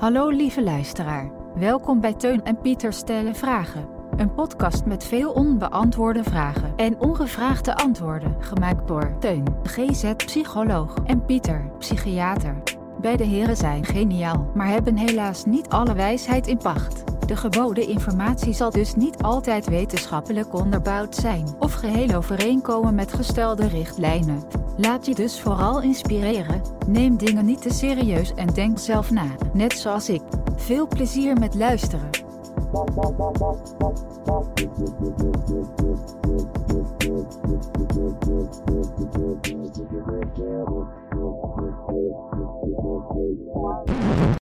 Hallo lieve luisteraar. Welkom bij Teun en Pieter stellen vragen. Een podcast met veel onbeantwoorde vragen en ongevraagde antwoorden, gemaakt door Teun, GZ-psycholoog, en Pieter, psychiater. Beide heren zijn geniaal, maar hebben helaas niet alle wijsheid in pacht. De geboden informatie zal dus niet altijd wetenschappelijk onderbouwd zijn of geheel overeenkomen met gestelde richtlijnen. Laat je dus vooral inspireren. Neem dingen niet te serieus en denk zelf na, net zoals ik. Veel plezier met luisteren.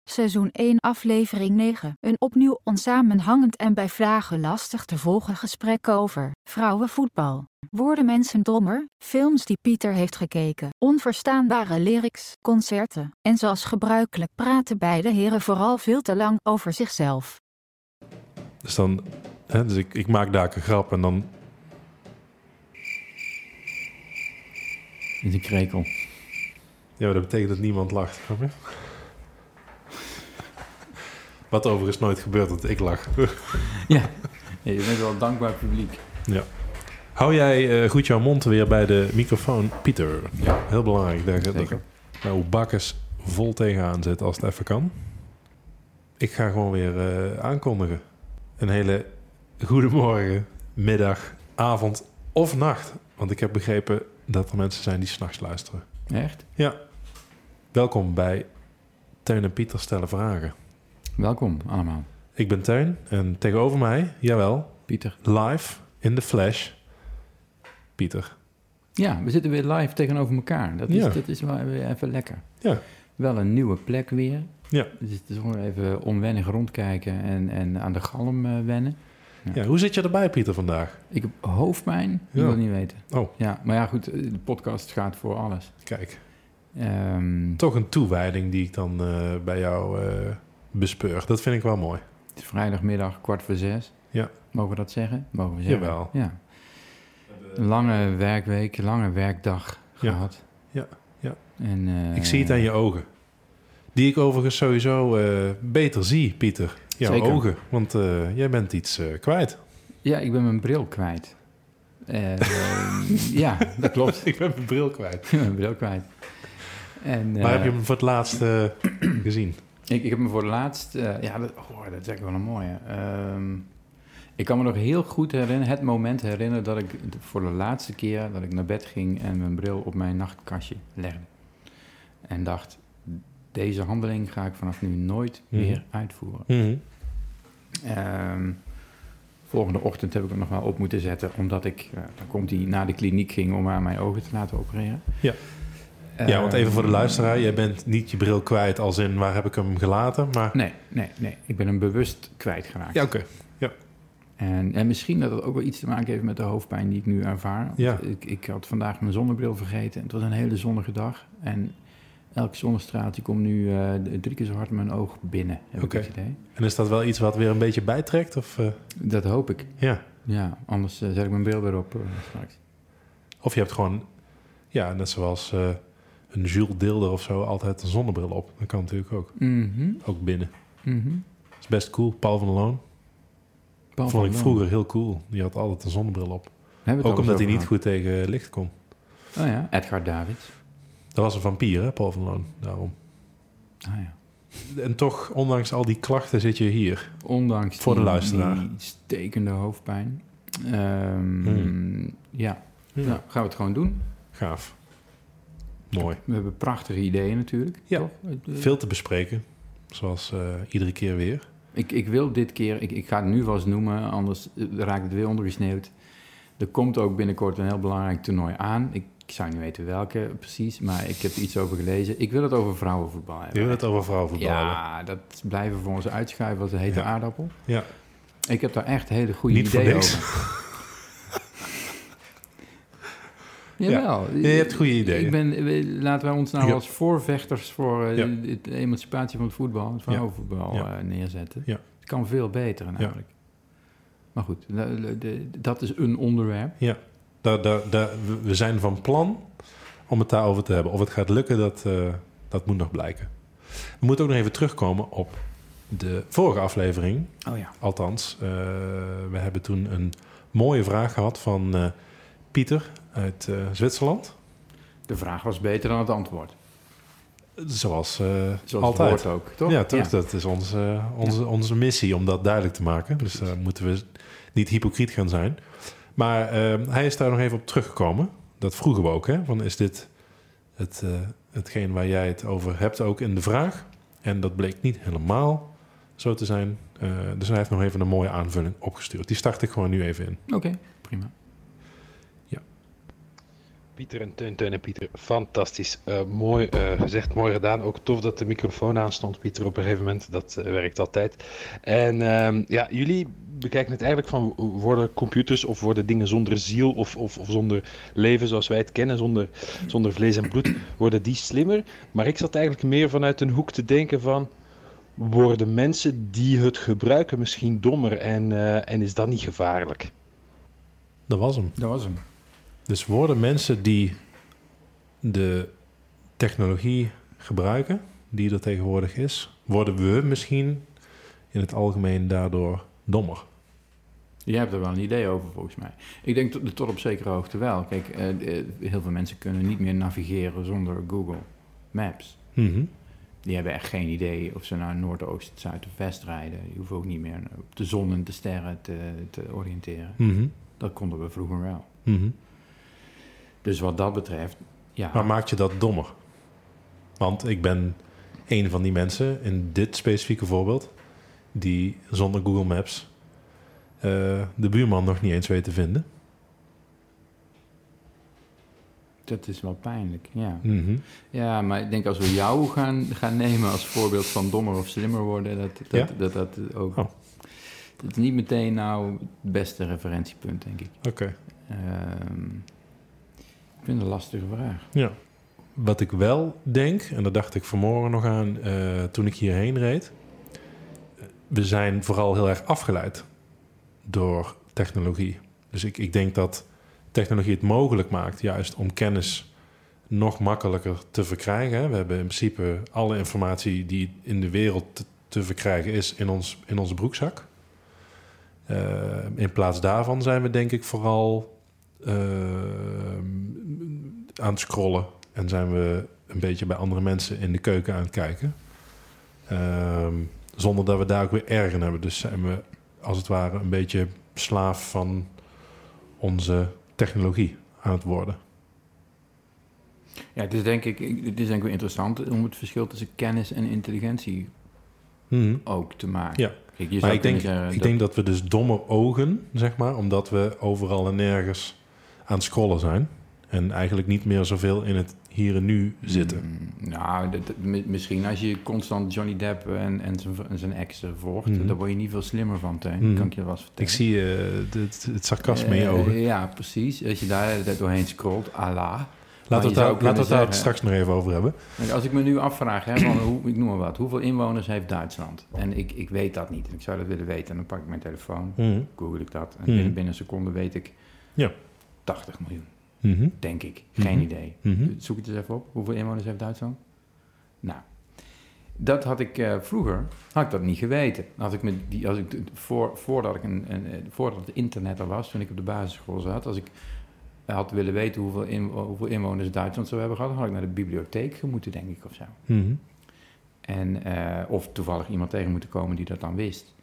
Seizoen 1, aflevering 9. Een opnieuw onsamenhangend en bij vragen lastig te volgen gesprek over vrouwenvoetbal. Worden mensen dommer? Films die Pieter heeft gekeken, onverstaanbare lyrics, concerten. En zoals gebruikelijk praten beide heren vooral veel te lang over zichzelf. Dus dan, hè, dus ik, ik maak daar een grap en dan. Is een krekel. Ja, maar dat betekent dat niemand lacht. Snap je? Wat overigens nooit gebeurt, dat ik lach. Ja. ja, je bent wel een dankbaar publiek. ja. Hou jij eh, goed jouw mond weer bij de microfoon, Pieter? Ja. Heel belangrijk. Daar, Zeker. nou, bakkers vol tegenaan zit als het even kan. Ik ga gewoon weer eh, aankondigen. Een hele goede morgen, middag, avond of nacht. Want ik heb begrepen dat er mensen zijn die s'nachts luisteren. Echt? Ja. Welkom bij Teun en Pieter stellen vragen. Welkom allemaal. Ik ben Teun en tegenover mij, jawel, Pieter. live in de flash, Pieter. Ja, we zitten weer live tegenover elkaar. Dat is, Ja. dat is wel weer even lekker. Ja. Wel een nieuwe plek weer. Ja. Dus het is gewoon even onwennig rondkijken en, en aan de galm eh, wennen. Ja, hoe zit je erbij, Pieter, vandaag? Ik heb hoofdpijn, ik Ja. wil niet weten. Oh. Ja, maar ja goed, eh, de podcast gaat voor alles. Kijk, Ehm, toch een toewijding die ik dan eh, bij jou bespeur. Dat vind ik wel mooi. het is vrijdagmiddag, kwart voor zes. Ja. Mogen we dat zeggen? Mogen we zeggen. Jawel. Ja. Lange werkweek, lange werkdag gehad. Ja, ja. En, eh, Ik zie het aan je ogen. Die ik overigens sowieso eh, beter zie, Pieter. Jouw Zeker. ogen, want eh, jij bent iets kwijt. Ja, ik ben mijn bril kwijt. Ja, dat klopt. ik ben mijn bril kwijt. Ik ben mijn bril kwijt. En, Waar heb je hem voor het laatst gezien? Ik, ik heb me voor het laatst... eh, ja, dat, oh, dat is echt wel een mooie. Ehm, ik kan me nog heel goed herinneren, het moment herinneren... dat ik voor de laatste keer dat ik naar bed ging... en mijn bril op mijn nachtkastje legde. En dacht, deze handeling ga ik vanaf nu nooit Mhm. meer uitvoeren. Ehm, volgende ochtend heb ik hem nog wel op moeten zetten, omdat ik, eh, dan komt hij naar de kliniek ging om aan mijn ogen te laten opereren. Ja. Ja, want even voor de Ehm, luisteraar. Jij bent niet je bril kwijt als in waar heb ik hem gelaten, maar... Nee, nee, nee. Ik ben hem bewust kwijtgeraakt. Ja, oké. En, en misschien dat het ook wel iets te maken heeft met de hoofdpijn die ik nu ervaar. Ja. Ik, ik had vandaag mijn zonnebril vergeten. Het was een hele zonnige dag. En elk zonnestraaltje komt nu eh, drie keer zo hard mijn oog binnen, heb ik het idee. En is dat wel iets wat weer een beetje bijtrekt? Of, eh, Dat hoop ik. ja. Ja, anders eh, zet ik mijn bril weer op straks. of je hebt gewoon, ja, net zoals een Jules Deelder of zo, altijd een zonnebril op. Dat kan natuurlijk ook. Mhm, Ook binnen. mhm. Dat is best cool. Paul van der Loon. Paul Vond van ik Loon. vroeger heel cool. Die had altijd een zonnebril op. Ook omdat hij niet goed tegen licht kon. Oh ja, Edgar Davids. Dat was een vampier, hè, Paul van der Loon. Daarom. Ah ja. En toch, ondanks al die klachten, zit je hier. Ondanks Voor de die, luisteraar. die stekende hoofdpijn. Ehm, Hmm. Ja, nou, gaan we het gewoon doen. Gaaf. Mooi. We hebben prachtige ideeën natuurlijk. Ja. toch? Veel te bespreken. Zoals eh, iedere keer weer. Ik, ik wil dit keer, ik, ik ga het nu vast noemen, anders eh, raakt het weer ondergesneeuwd. Er komt ook binnenkort een heel belangrijk toernooi aan. Ik, ik zou niet weten welke precies, maar ik heb er iets over gelezen. Ik wil het over vrouwenvoetbal Je hebben. wil het over vrouwenvoetbal hebben. Ja, dat blijven voor ons uitschuiven als een hete Ja. aardappel. Ja. Ik heb daar echt hele goede Niet ideeën over. Jawel. Je hebt goede ideeën. Ik ben, we- laten wij ons nou Ja. als voorvechters voor eh, Ja. de, de emancipatie van het voetbal, het vrouwenvoetbal, Ja. eh, neerzetten. Ja. Het kan veel beter namelijk. Maar goed, dat is een onderwerp. Daar, daar, daar, we- zijn van plan om het daarover te hebben. Of het gaat lukken, dat, eh, dat moet nog blijken. We moeten ook nog even terugkomen op de vorige aflevering. Oh ja. Althans, eh, we hebben toen een mooie vraag gehad van eh, Pieter uit eh, Zwitserland. De vraag was beter dan het antwoord. Zoals, eh, Zoals altijd. ook, toch? Ja, toch? Dat is onze, onze, onze missie om dat duidelijk te maken. Dus daar moeten we niet hypocriet gaan zijn. Maar eh, hij is daar nog even op teruggekomen. Dat vroegen we ook. Hè? Van, is dit het, eh, hetgeen waar jij het over hebt ook in de vraag? En dat bleek niet helemaal zo te zijn. Eh, dus hij heeft nog even een mooie aanvulling opgestuurd. Die start ik gewoon nu even in. Oké, prima. Pieter en Teun, Teun en Pieter, fantastisch. Eh, mooi eh, gezegd, mooi gedaan. Ook tof dat de microfoon aanstond, Pieter, op een gegeven moment. Dat eh, werkt altijd. En ehm, ja, jullie bekijken het eigenlijk van, worden computers of worden dingen zonder ziel of, of, of zonder leven zoals wij het kennen, zonder, zonder vlees en bloed, worden die slimmer? Maar ik zat eigenlijk meer vanuit een hoek te denken van, worden mensen die het gebruiken misschien dommer en, eh, en is dat niet gevaarlijk? Dat was hem. Dat was hem. Dus worden mensen die de technologie gebruiken, die er tegenwoordig is, worden we misschien in het algemeen daardoor dommer? Jij hebt er wel een idee over, volgens mij. Ik denk tot, tot op zekere hoogte wel. Kijk, eh, heel veel mensen kunnen niet meer navigeren zonder Google Maps. Mhm. Die hebben echt geen idee of ze naar noordoost, zuid of west rijden. Je hoeft ook niet meer op de zon en de sterren te, te oriënteren. Mhm. Dat konden we vroeger wel. Mhm. Dus wat dat betreft, ja. Maar maakt je dat dommer? Want ik ben een van die mensen in dit specifieke voorbeeld die zonder Google Maps eh, de buurman nog niet eens weet te vinden. Dat is wel pijnlijk, ja. Mhm. Ja, maar ik denk als we jou gaan, gaan nemen als voorbeeld van dommer of slimmer worden, dat dat, Ja? dat, dat, ook... Oh. Dat is niet meteen nou het beste referentiepunt, denk ik. Oké. Ehm, ik vind het een lastige vraag. Ja. Wat ik wel denk, en daar dacht ik vanmorgen nog aan eh, toen ik hierheen reed. We zijn vooral heel erg afgeleid door technologie. Dus ik, ik denk dat technologie het mogelijk maakt, juist om kennis nog makkelijker te verkrijgen. We hebben in principe alle informatie die in de wereld te, verkrijgen is in, ons, in onze broekzak. Eh, in plaats daarvan zijn we denk ik vooral eh, aan het scrollen en zijn we een beetje bij andere mensen in de keuken aan het kijken. Ehm, zonder dat we daar ook weer erg in hebben. Dus zijn we als het ware een beetje slaaf van onze technologie aan het worden. Ja, het is denk ik, het is denk ik wel interessant om het verschil tussen kennis en intelligentie Mhm. ook te maken. Ja. Kijk, Maar ik denk, ik dat- denk dat we dus dommer ogen, zeg maar, omdat we overal en nergens aan het scrollen zijn. En eigenlijk niet meer zoveel in het hier en nu zitten. Mm, nou, dat- dat- mi- misschien als je constant Johnny Depp en, en zijn, zijn ex eh, volgt, Mhm. daar word je niet veel slimmer van, Teun. Mhm. Kan ik je wel vertellen. Ik zie eh, het, het sarcasme in je Eh, ogen. ja, precies. Als je daar doorheen scrolt, Allah. Laten we het daar, straks nog even over hebben. Als ik me nu afvraag, hè, van, hoe, ik noem maar wat, hoeveel inwoners heeft Duitsland? En ik, ik weet dat niet. En ik zou dat willen weten. En dan pak ik mijn telefoon, Mhm. google ik dat. En binnen, binnen een seconde weet ik Ja. 80 miljoen, Mhm. denk ik. Geen Mhm. idee. Mhm. Zoek het eens even op. Hoeveel inwoners heeft Duitsland? Nou, dat had ik eh, vroeger had ik dat niet geweten. Had ik met die, als ik, voor, voordat, ik een, een, eh, voordat het internet er was, toen ik op de basisschool zat, als ik had willen weten hoeveel, in, hoeveel inwoners Duitsland zou hebben gehad, had ik naar de bibliotheek moeten, denk ik, of zo. Mhm. En, eh, of toevallig iemand tegen moeten komen die dat dan wist.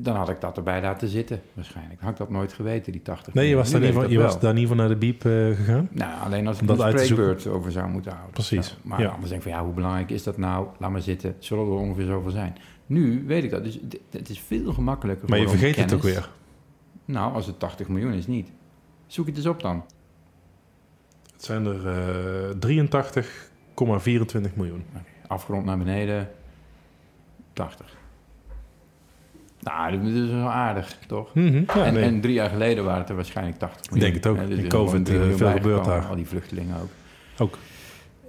Dan had ik dat erbij laten zitten, waarschijnlijk. Had ik dat nooit geweten, die 80 Nee, je was, daar niet, van, je was daar niet van naar de biep eh, gegaan? Nou, alleen als ik een spreekbeurt over zou moeten houden. Precies, Zo. Maar ja. anders denk ik van, ja, hoe belangrijk is dat nou? Laat maar zitten, zullen er ongeveer zoveel zijn. Nu weet ik dat, dus het- is veel gemakkelijker Maar je vergeet het ook weer. Nou, als het 80 miljoen is, niet. Zoek het eens op dan. Het zijn er eh 83,24 miljoen. Afgerond naar beneden, 80. Nou, dat is wel aardig, toch? Mhm. Ja, en, nee. en drie jaar geleden waren het er waarschijnlijk 80 miljoen. denk het ook. Dus In COVID, eh, veel gebeurd daar. Al die vluchtelingen ook. Ook.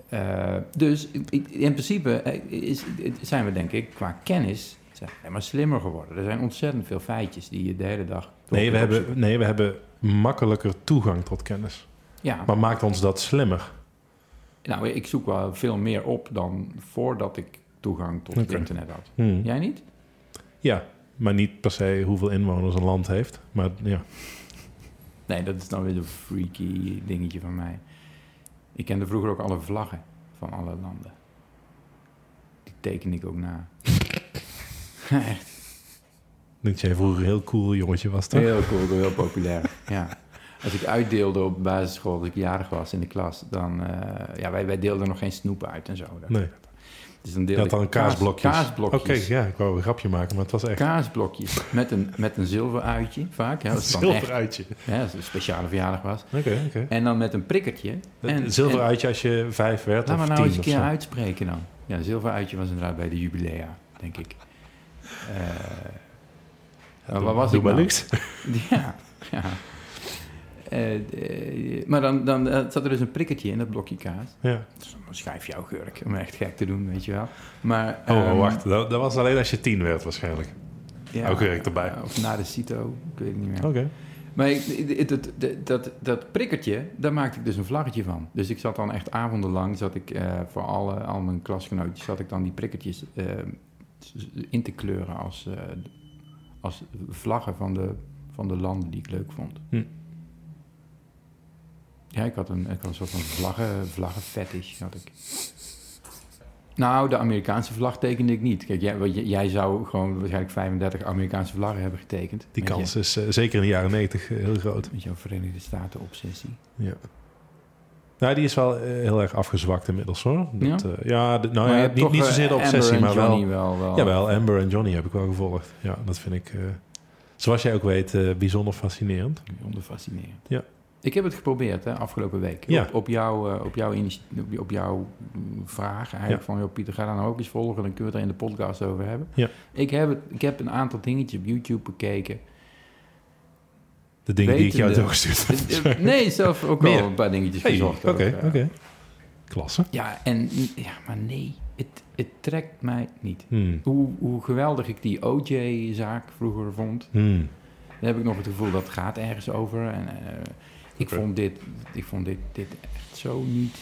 Eh, dus ik- ik- in principe eh, is, zijn we denk ik qua kennis zijn we maar slimmer geworden. Er zijn ontzettend veel feitjes die je de hele dag... Nee, we hebben, nee, we hebben makkelijker toegang tot kennis. Ja, Maar maakt ons dat slimmer? nou, ik zoek wel veel meer op dan voordat ik toegang tot het internet had. Hmm. Jij niet? Ja, maar niet per se hoeveel inwoners een land heeft. Maar ja, Nee, dat is dan weer een freaky dingetje van mij. Ik kende vroeger ook alle vlaggen van alle landen. Die teken ik ook na. Echt dat jij vroeger een heel cool jongetje was, toch? heel cool, heel populair. Ja. Als ik uitdeelde op basisschool, als ik jarig was in de klas, dan... eh, ja, wij, wij deelden nog geen snoep uit en zo. Dat- Nee. Dus dan deelde had dan kaasblokjes. kaasblokjes. Oké, ja, ik wou een grapje maken, maar het was echt Kaasblokjes met een, met een zilveruitje vaak. Ja, een dat is echt, zilveruitje. ja, als het een speciale verjaardag was. Oké, oké. En dan met een prikkertje. En, Een zilveruitje als je vijf werd of maar nou eens een keer uitspreken dan. Ja, zilveruitje was inderdaad bij de jubilea, denk ik. Maar wat was Doe ik maar nou? niks. Ja, ja. Eh, eh, maar dan, dan eh, zat er dus een prikkertje in dat blokje kaas. Ja. Dat is een schijfje augurk, om echt gek te doen, weet je wel. Maar, Oh, ehm, wacht. Dat, dat was alleen als je tien werd waarschijnlijk. ja, augurk erbij. Of na de CITO, ik weet het niet meer. Oké. Maar ik, dat, dat, prikkertje, daar maakte ik dus een vlaggetje van. Dus ik zat dan echt avondenlang, zat ik voor alle, al mijn klasgenootjes, zat ik dan die prikkertjes eh, in te kleuren als, als vlaggen van de, van de landen die ik leuk vond. Hm. Ja, ik had een, ik had een soort van vlaggen, vlaggenfetish had ik. Nou, de Amerikaanse vlag tekende ik niet. Kijk, jij, jij zou gewoon waarschijnlijk 35 Amerikaanse vlaggen hebben getekend. Die je- kans is eh, zeker in de jaren negentig eh, heel groot. met jouw Verenigde Staten obsessie. Ja. Nou, die is wel eh, heel erg afgezwakt inmiddels hoor. Dat, Ja? ja? ja, de- nou Maar ja, niet, niet zozeer de obsessie, maar wel... Wel, wel. Jawel, Amber en Johnny heb ik wel gevolgd. Ja, dat vind ik, zoals jij ook weet, bijzonder fascinerend. Bijzonder fascinerend. Ja. Ik heb het geprobeerd hè, afgelopen week. Ja. Op, op, jouw, eh, op, jouw op, mm, vraag eigenlijk Ja. van... Joh, Pieter, ga daar nou ook eens volgen. Dan kunnen we het er in de podcast over hebben. Ja. Ik, heb het, ik heb een aantal dingetjes op YouTube bekeken. De dingen die ik jou doorgestuurd heb. Eh, nee, zelf ook al een paar dingetjes Hey, gezocht. Oké, oké. Klasse. Ja, en, ja, maar nee, het, het trekt mij niet. Hmm. Hoe, hoe geweldig ik die OJ-zaak vroeger vond... Hmm. Dan heb ik nog het gevoel dat het gaat ergens over. En eh, ik vond, dit, ik vond dit, dit echt zo niet...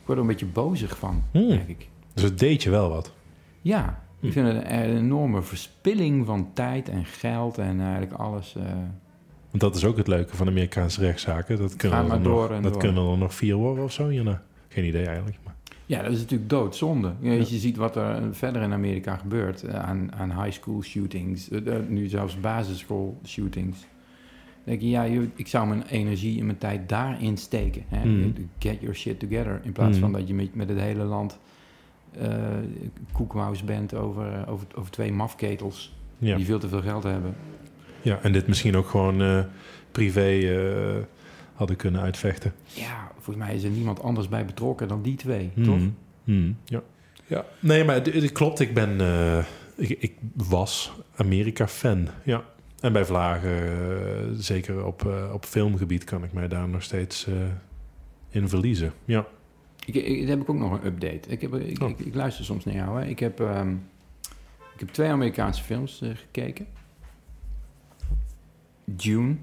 Ik word er een beetje bozig van, Hmm. denk ik. Dus het deed je wel wat. Ja, Hm. ik vind het een enorme verspilling van tijd en geld en eigenlijk alles. eh, Want dat is ook het leuke van Amerikaanse rechtszaken. Dat kunnen, er, maar nog, dat door. kunnen er nog vier worden of zo hierna. Geen idee eigenlijk. Maar. ja, dat is natuurlijk doodzonde. Ja, Als je ziet wat er verder in Amerika gebeurt eh, aan, aan high school shootings, eh, eh, nu zelfs basisschool shootings. Denk je, ja, ik zou mijn energie en mijn tijd daarin steken. Hè? Mhm. Get your shit together. In plaats Mhm. van dat je met, met het hele land koekmaus bent over, eh, over, over twee mafketels Ja. die veel te veel geld hebben. ja, en dit misschien ook gewoon eh, privé hadden kunnen uitvechten. Ja, volgens mij is er niemand anders bij betrokken dan die twee, Hmm. toch? Ja. ja. Nee, maar het, klopt. Ik ben... ik, ik was Amerika-fan. Ja. En bij Vlagen, eh, zeker op, eh, op filmgebied, kan ik mij daar nog steeds eh, in verliezen. Ja. Ik, ik, heb ik ook nog een update. Ik, heb, ik, Oh. ik, ik luister soms naar jou. Hè. Ik, heb, ehm, ik heb twee Amerikaanse films gekeken. Dune.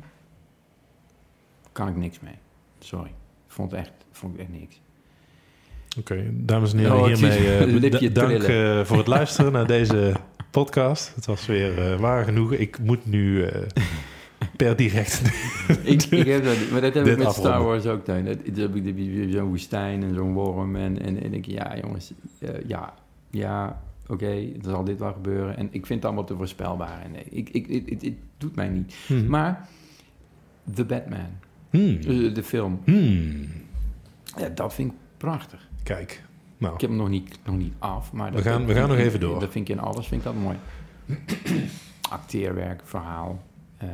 Kan ik niks mee. Sorry. Vond echt, vond ik echt niks. Oké, dames en heren, Oh, hiermee dank voor het luisteren naar deze podcast. Het was weer eh, waar genoeg. Ik moet nu eh, per direct... ik, ik heb dat niet, maar dat heb ik met afronden. Star Wars ook. Dat, dat heb ik zo'n woestijn en zo'n worm. En, en, en ik denk, ja jongens, eh, ja, ja, oké, er zal dit wel gebeuren. En ik vind het allemaal te voorspelbaar. En nee, ik, ik, het, het, doet mij niet. Hmm. Maar The Batman, Hmm. de film, Hmm. ja, dat vind ik prachtig. Kijk, nou, Ik heb hem nog niet, nog niet af, maar... We gaan- we gaan nog even door. Dat vind ik in alles, vind ik dat mooi. Acteerwerk, verhaal. eh,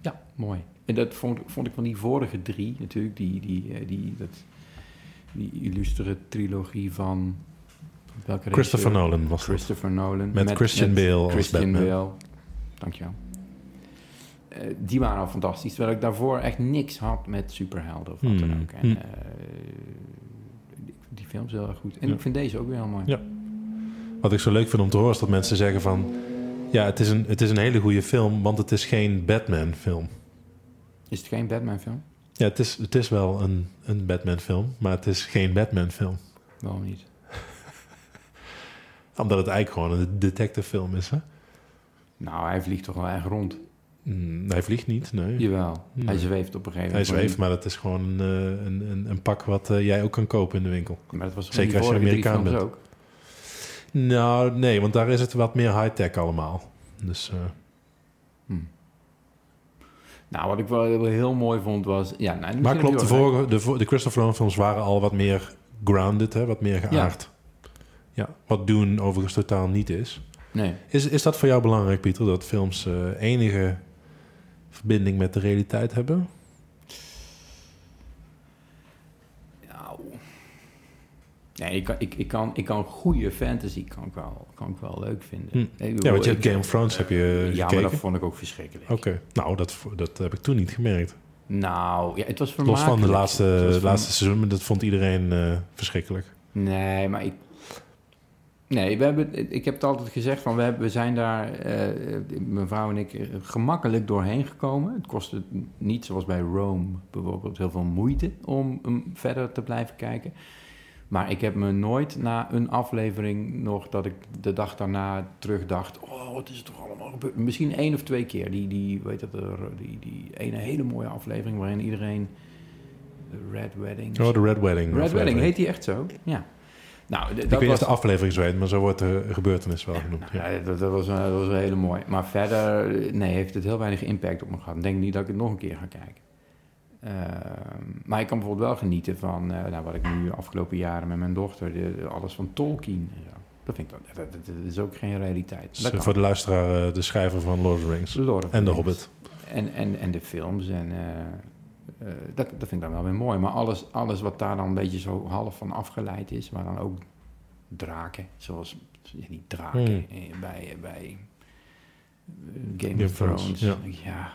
ja, mooi. En dat vond, vond ik van die vorige drie natuurlijk, die, die, eh, die, dat, die illustere trilogie van... Welke Christopher regisseur? Nolan was het. Christopher Nolan. Met Christian Bale als Christian Batman. Bale. Dankjewel. Eh, die waren al fantastisch. Terwijl ik daarvoor echt niks had met superhelden of wat dan Hmm. ook. En, Hmm. Die- die film is heel erg goed. En Ja. ik vind deze ook weer heel mooi. Ja. Wat ik zo leuk vind om te horen is dat mensen zeggen van... Ja, het is een, het is een hele goede film, want het is geen Batman-film. Is het geen Batman film? Ja, het is, het is wel een, een Batman-film, maar het is geen Batman-film. Waarom niet? Omdat het eigenlijk gewoon een detective film is, hè? Nou, hij vliegt toch wel erg rond. Mm, hij vliegt niet, nee. Jawel. Nee. Hij zweeft op een gegeven Hij moment. zweeft, maar dat is gewoon een, eh, een, een, een pak wat eh, jij ook kan kopen in de winkel. Maar dat was Zeker als je Amerikaan bent. ook. Nou, nee, want daar is het wat meer high-tech allemaal. Dus eh, Hm. Nou, wat ik wel heel, mooi vond was... Ja, nou, Maar klopt, de, vorige, de, de Christopher Nolan films waren al wat meer grounded, hè, wat meer geaard. Ja. wat Dune overigens totaal niet is. Nee. Is, is dat voor jou belangrijk, Pieter, dat films enige verbinding met de realiteit hebben? Nou... Nee, ik kan, ik, ik, kan, ik kan goede fantasy kan ik wel, kan ik wel leuk vinden. Hm. Ja, want je hebt Game of Thrones heb je Ja, gekeken. maar dat vond ik ook verschrikkelijk. Oké, nou, dat, dat heb ik toen niet gemerkt. Nou, ja, het was Los van de laatste, laatste seizoen, maar dat vond iedereen eh, verschrikkelijk. Nee, maar ik... Nee, we hebben, ik heb het altijd gezegd, van we, hebben, we zijn daar, eh, mijn vrouw en ik, eh, gemakkelijk doorheen gekomen. Het kostte niet, zoals bij Rome bijvoorbeeld, heel veel moeite om verder te blijven kijken. Maar ik heb me nooit na een aflevering nog, dat ik de dag daarna terugdacht... oh, wat is er toch allemaal gebeurd? Misschien één of twee keer. Die, die, weet het, er, die, die ene hele mooie aflevering waarin iedereen... de Red Wedding... Oh, de Red Wedding. Red. Wedding, heet die echt zo? Ja. Nou, Ik dat weet niet was... of de aflevering zo heet, maar zo wordt de gebeurtenis wel genoemd. Nou, Ja. dat, dat, was, een- dat was een hele mooi. Maar verder, nee, heeft het heel weinig impact op me gehad. Ik denk niet dat ik het nog een keer ga kijken. Ehm, maar ik kan bijvoorbeeld wel genieten van eh, nou, wat ik nu de afgelopen jaren met mijn dochter, de, alles van Tolkien en zo. Dat vind ik dan, dat, dat- is ook geen realiteit. Dat eh, voor de luisteraar, eh, de schrijver van Lord of the Rings. Lord of En de the Rings. Hobbit. En, en, en de films en eh, dat, dat vind ik dan wel weer mooi. Maar alles, alles wat daar dan een beetje zo half van afgeleid is, waar dan ook draken, zoals ja, die draken Hmm. eh, bij, bij eh, Game, Game of Thrones, ja. Ja.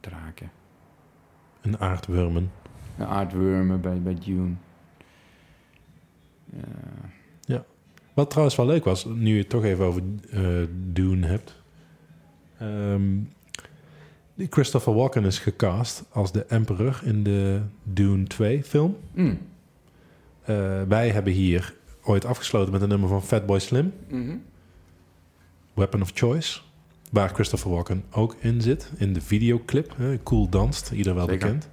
draken. En aardwormen. De aardwormen bij, bij Dune. Eh, Wat trouwens wel leuk was, nu je het toch even over Dune hebt. Ehm, die Christopher Walken is gecast als de Emperor in de Dune 2 film. mm. Eh, wij hebben hier ooit afgesloten met een nummer van Fatboy Slim, Mhm. Weapon of Choice. Waar Christopher Walken ook in zit, in de videoclip. hè, cool danst, ieder wel Zeker. bekend.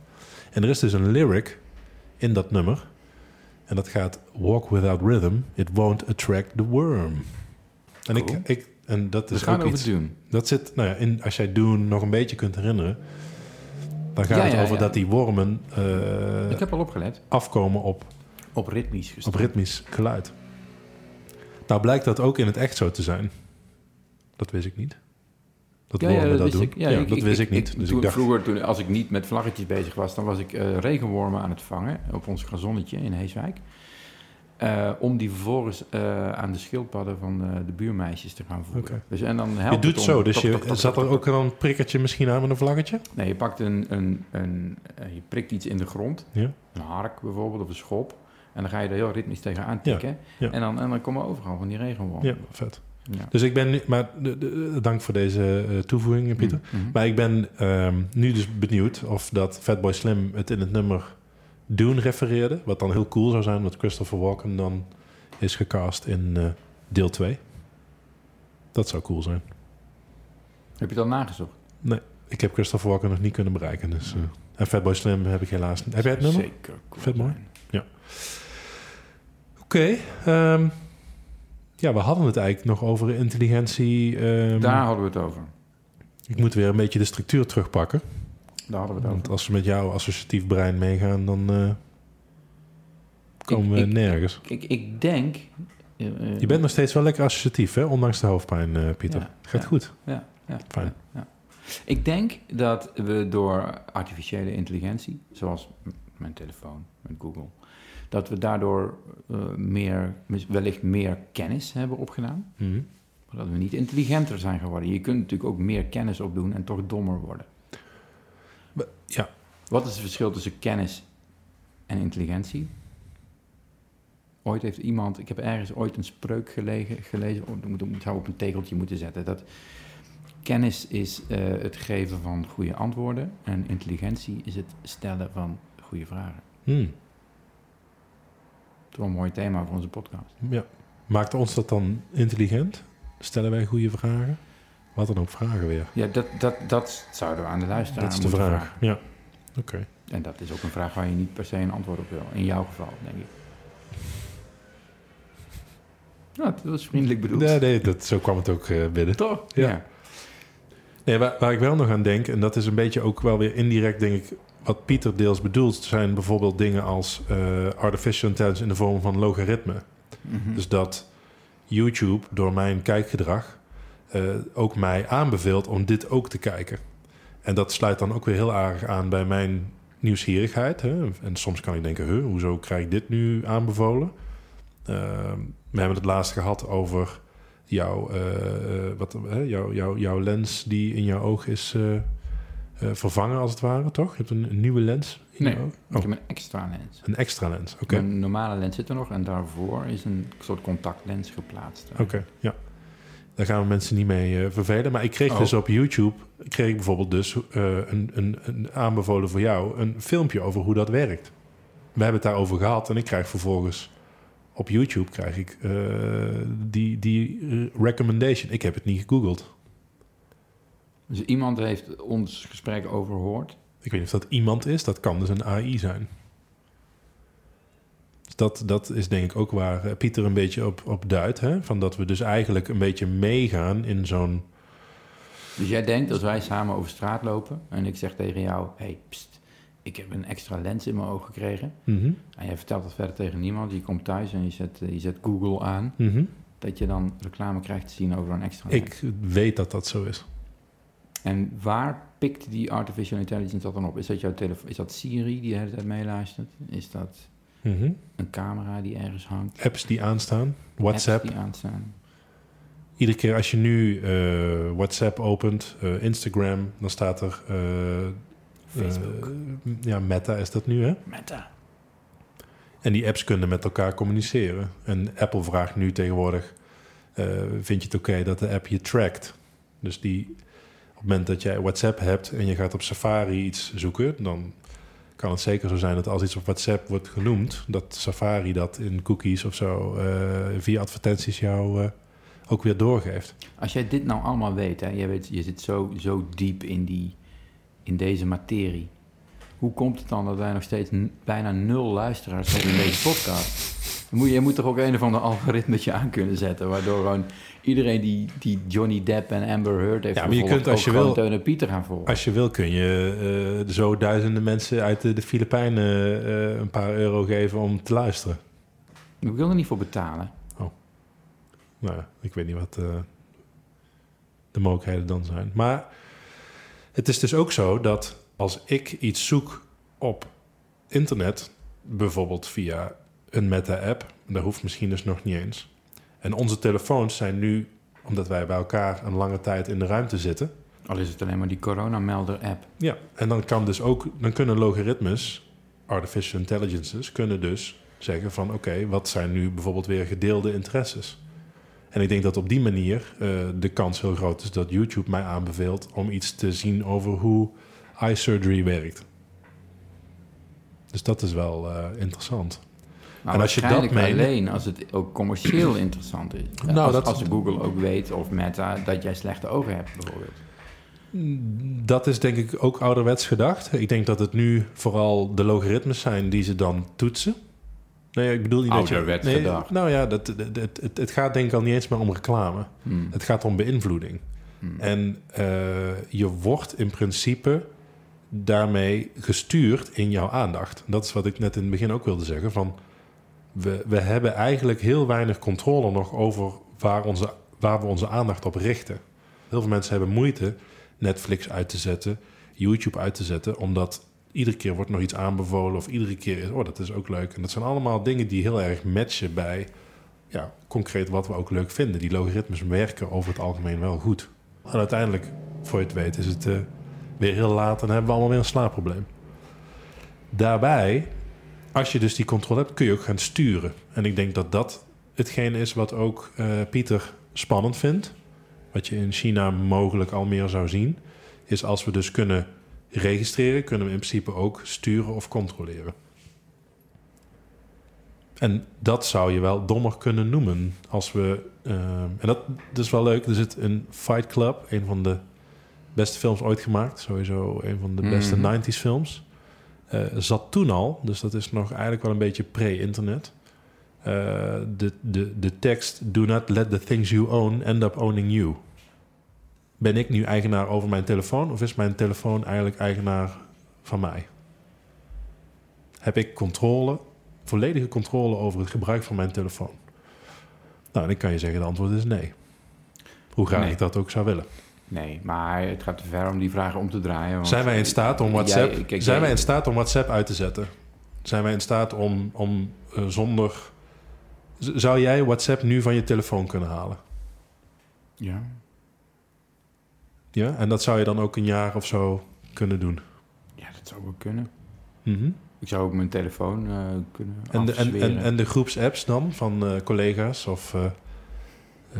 En er is dus een lyric in dat nummer. En dat gaat... Walk without rhythm, it won't attract the worm. En, ik, ik, en dat We is gaan ook over iets... Dune. Dat zit, nou ja, in, als jij Dune nog een beetje kunt herinneren... dan gaat Ja, het ja, over dat die wormen eh, Ik heb al opgelet. afkomen op, Op ritmisch op ritmisch geluid. Nou blijkt dat ook in het echt zo te zijn. Dat wist ik niet. Dat Ja, ja, dat, doen. ik. Ja, Ja, ik- dat wist ik, ik- niet. dus toen, ik dacht, Vroeger, toen, als ik niet met vlaggetjes bezig was, dan was ik eh, regenwormen aan het vangen op ons gazonnetje in Heeswijk. Eh, om die vervolgens eh, aan de schildpadden van de buurmeisjes te gaan voeren. Dus, en dan helpt je het doet om- zo, dus tok, je, tok, tok, zat er ook een prikkertje misschien aan met een vlaggetje? Nee, je pakt een, een, een eh, je prikt iets in de grond, Ja. een hark bijvoorbeeld of een schop, en dan ga je er heel ritmisch tegen aantikken. ja. En, dan, en dan komen overal van die regenwormen. Ja, vet. Ja. Dus ik ben nu, maar de, de- dank voor deze toevoeging, Pieter. Mhm, mhm. Maar ik ben ehm, nu dus benieuwd of dat Fatboy Slim het in het nummer Dune refereerde. Wat dan heel cool zou zijn, omdat Christopher Walken dan is gecast in eh, deel 2. Dat zou cool zijn. Heb je al nagezocht? Ik heb Christopher Walken nog niet kunnen bereiken. Dus, eh, en Fatboy Slim heb ik helaas niet. Heb jij het nummer? Zeker. cool mooi. zijn. Oké. ehm, ja, we hadden het eigenlijk nog over intelligentie. ehm, Daar hadden we het over. Ik moet weer een beetje de structuur terugpakken. Daar hadden we het over. Want als we met jouw associatief brein meegaan, dan eh, komen we ik- nergens. Ik, ik denk... eh, eh, Je bent nog steeds wel lekker associatief, hè? ondanks de hoofdpijn, eh, Pieter. Ja, Het gaat ja. goed. Ja, ja, Fijn. ja, ja. Ik denk dat we door artificiële intelligentie, zoals mijn telefoon, met Google, dat we daardoor eh, meer, wellicht meer kennis hebben opgedaan. Mhm. Maar dat we niet intelligenter zijn geworden. Je kunt natuurlijk ook meer kennis opdoen en toch dommer worden. Ja. Wat is het verschil tussen kennis en intelligentie? Ooit heeft iemand, ik heb ergens ooit een spreuk gelegen, gelezen, oh, ik moet- ik zou op een tegeltje moeten zetten, dat kennis is eh, het geven van goede antwoorden en intelligentie is het stellen van goede vragen. Hmm. Dat is wel een mooi thema voor onze podcast. Ja. Maakt ons dat dan intelligent? Stellen wij goede vragen? Wat dan ook vragen weer? Ja, dat, dat, dat zouden we aan de luisteraar dat is de vraag. vragen. Ja, oké. En dat is ook een vraag waar je niet per se een antwoord op wil. In jouw geval, denk ik. Nou, dat was vriendelijk bedoeld. Nee, nee dat, zo kwam het ook eh, binnen. Toch? Ja. Ja. Nee, waar, waar ik wel nog aan denk, en dat is een beetje ook wel weer indirect, denk ik, wat Pieter deels bedoelt, zijn bijvoorbeeld dingen als eh, artificial intelligence in de vorm van logaritme. Mhm. Dus dat YouTube door mijn kijkgedrag ook mij aanbeveelt om dit ook te kijken. En dat sluit dan ook weer heel erg aan bij mijn nieuwsgierigheid. Hè? En soms kan ik denken, huh, hoezo krijg ik dit nu aanbevolen? Uh, we hebben het laatst gehad over jouw, uh, wat, uh, jouw, lens die in jouw oog is uh, vervangen, als het ware, toch? Je hebt een, een nieuwe lens in nee, je oog? ik heb een extra lens. Een extra lens, oké. Okay. Een normale lens zit er nog en daarvoor is een soort contactlens geplaatst. Oké, okay, ja. Daar gaan we mensen niet mee vervelen. Maar ik kreeg Oh. dus op YouTube, kreeg ik bijvoorbeeld dus een, een, een aanbevolen voor jou, een filmpje over hoe dat werkt. We hebben het daarover gehad en ik krijg vervolgens op YouTube krijg ik uh, die, die recommendation. Ik heb het niet gegoogeld. Dus iemand heeft ons gesprek overhoord. Ik weet niet of dat iemand is. Dat kan dus een AI zijn. Dat, dat is denk ik ook waar uh, Pieter een beetje op, op duidt. Hè? Van dat we dus eigenlijk een beetje meegaan in zo'n... Dus jij denkt als wij samen over straat lopen... en ik zeg tegen jou... Hey, pst, ik heb een extra lens in mijn oog gekregen. Mm -hmm. En jij vertelt dat verder tegen niemand. Je komt thuis en je zet, je zet Google aan. Mm -hmm. Dat je dan reclame krijgt te zien over een extra lens. Ik weet dat dat zo is. En waar pikt die artificial intelligence dat dan op? Is dat jouw telefoon? Is dat Siri die de hele tijd meeluistert? Is dat mm -hmm. een camera die ergens hangt? Apps die aanstaan. WhatsApp. Apps die aanstaan. Iedere keer als je nu uh, WhatsApp opent, uh, Instagram, dan staat er... Uh, Facebook. Ja, Meta is dat nu, hè? Meta. En die apps kunnen met elkaar communiceren. En Apple vraagt nu tegenwoordig... Vind je het oké okay dat de app je trackt? Dus die, op het moment dat jij WhatsApp hebt... en je gaat op Safari iets zoeken... dan kan het zeker zo zijn dat als iets op WhatsApp wordt genoemd... dat Safari dat in cookies of zo... Uh, via advertenties jou uh, ook weer doorgeeft. Als jij dit nou allemaal weet... Hè, je, weet je zit zo, zo diep in die in deze materie. Hoe komt het dan dat wij nog steeds bijna nul luisteraars hebben in deze podcast? Moet, je moet toch ook een of ander algoritmetje aan kunnen zetten... waardoor gewoon iedereen die, die Johnny Depp en Amber Heard heeft ja, maar je kunt als je wil, Teun en Pieter gaan volgen. Als je wil kun je uh, zo duizenden mensen uit de, de Filipijnen uh, een paar euro geven om te luisteren. Ik wil er niet voor betalen. Oh. Nou, ik weet niet wat uh, de mogelijkheden dan zijn. Maar... Het is dus ook zo dat als ik iets zoek op internet, bijvoorbeeld via een Meta-app, dat hoeft misschien dus nog niet eens. En onze telefoons zijn nu, omdat wij bij elkaar een lange tijd in de ruimte zitten. Al is het alleen maar die coronamelder-app. Ja, en dan kan dus ook, dan kunnen logaritmes, artificial intelligences, kunnen dus zeggen van oké, okay, wat zijn nu bijvoorbeeld weer gedeelde interesses? En ik denk dat op die manier uh, de kans heel groot is dat YouTube mij aanbeveelt om iets te zien over hoe eye surgery werkt. Dus dat is wel uh, interessant. Nou, en als je dat meen... alleen als het ook commercieel interessant is. Nou, als, dat... als Google ook weet of Meta dat jij slechte ogen hebt bijvoorbeeld. Dat is denk ik ook ouderwets gedacht. Ik denk dat het nu vooral de logaritmes zijn die ze dan toetsen. Nee, ik bedoel niet dat je... Nee, gedacht. nou ja, dat, het, het, het, het, gaat denk ik al niet eens meer om reclame. Hmm. Het gaat om beïnvloeding. Hmm. En uh, je wordt in principe daarmee gestuurd in jouw aandacht. Dat is wat ik net in het begin ook wilde zeggen. Van we, we hebben eigenlijk heel weinig controle nog over waar, onze, waar we onze aandacht op richten. Heel veel mensen hebben moeite Netflix uit te zetten, YouTube uit te zetten, omdat iedere keer wordt nog iets aanbevolen of iedere keer is, oh, dat is ook leuk. En dat zijn allemaal dingen die heel erg matchen bij, ja, concreet wat we ook leuk vinden. Die logaritmes werken over het algemeen wel goed. En uiteindelijk, voor je het weet, is het uh, weer heel laat en hebben we allemaal weer een slaapprobleem. Daarbij, als je dus die controle hebt, kun je ook gaan sturen. En ik denk dat dat hetgeen is wat ook uh, Pieter spannend vindt. Wat je in China mogelijk al meer zou zien, is als we dus kunnen registreren, kunnen we in principe ook sturen of controleren. En dat zou je wel dommer kunnen noemen. Als we, eh, en dat, dat is wel leuk. Er zit een Fight Club, een van de beste films ooit gemaakt. Sowieso een van de beste Mhm. 90s films. Eh, zat toen al, dus dat is nog eigenlijk wel een beetje pre-internet. Eh, de, de, de tekst: Do not let the things you own end up owning you. Ben ik nu eigenaar over mijn telefoon of is mijn telefoon eigenlijk eigenaar van mij? Heb ik controle, volledige controle over het gebruik van mijn telefoon? Nou, dan kan je zeggen: de antwoord is nee. Hoe graag Nee. ik dat ook zou willen. Nee, maar het gaat te ver om die vragen om te draaien. want- Zijn wij in staat om WhatsApp, Jij- kijk, zijn jij- wij in staat om WhatsApp uit te zetten? Zijn wij in staat om, om eh, zonder... Zou jij WhatsApp nu van je telefoon kunnen halen? Ja. Ja? En dat zou je dan ook een jaar of zo kunnen doen. ja, dat zou wel kunnen. Mhm. Ik zou ook mijn telefoon eh, kunnen en, de, en, en, en de groepsapps dan van eh, collega's of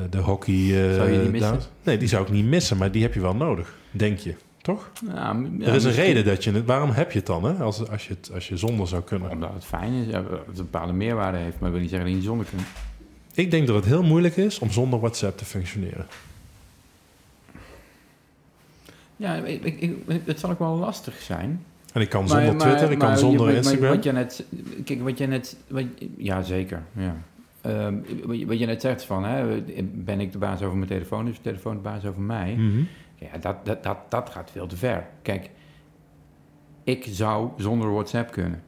de hockey... eh, Zou je die missen? dames? Nee, die zou ik niet missen, maar die heb je wel nodig, denk je. Toch? Ja, er is een reden dat je het... Waarom heb je het dan, hè? Als, als, je, het, als je zonder zou kunnen. Omdat het fijn is, ja, het een bepaalde meerwaarde heeft. Maar wil niet zeggen dat je niet zonder kunt. Ik denk dat het heel moeilijk is om zonder WhatsApp te functioneren. Ja, ik, ik, ik- het zal ook wel lastig zijn. En ik kan zonder maar- Twitter, ik kan maar zonder Instagram. Wat je net, kijk, wat je net, wat, ja zeker, ja. Ehm, wat, je, net zegt van, hè, ben ik de baas over mijn telefoon, is de telefoon de baas over mij? Mhm. Ja, dat, dat, dat, dat gaat veel te ver. Kijk, ik zou zonder WhatsApp kunnen.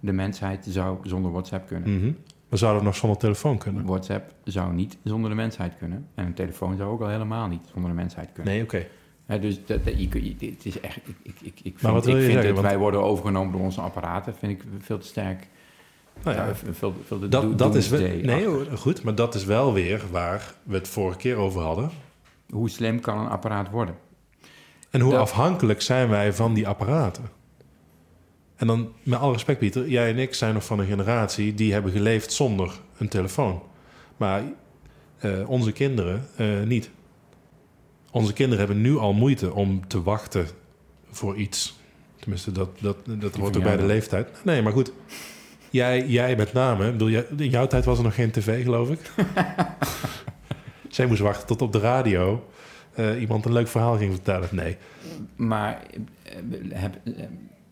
De mensheid zou zonder WhatsApp kunnen. Mhm. We zouden nog zonder telefoon kunnen. WhatsApp zou niet zonder de mensheid kunnen. En een telefoon zou ook al helemaal niet zonder de mensheid kunnen. Nee, oké. Dus dat, dat- je, het is echt. Ik, ik, ik, ik Maar wat vind, ik vind zeggen? dat Want- wij worden overgenomen door onze apparaten. Vind ik veel te sterk. Nou ja, Ja, veel, veel te dat, dat is wel, nee, hoor, goed, maar dat is wel weer waar we het vorige keer over hadden. Hoe slim kan een apparaat worden? En hoe Dat- afhankelijk zijn wij van die apparaten? En dan, met alle respect, Pieter, jij en ik zijn nog van een generatie die hebben geleefd zonder een telefoon. Maar eh, onze kinderen eh, niet. Onze kinderen hebben nu al moeite om te wachten voor iets. Tenminste, dat, dat, dat hoort ook bij de leeftijd. Nee, maar goed. Jij, jij met name, ik bedoel, in jouw tijd was er nog geen tv, geloof ik. Zij moest wachten tot op de radio eh, iemand een leuk verhaal ging vertellen. Nee. Maar eh, heb, eh,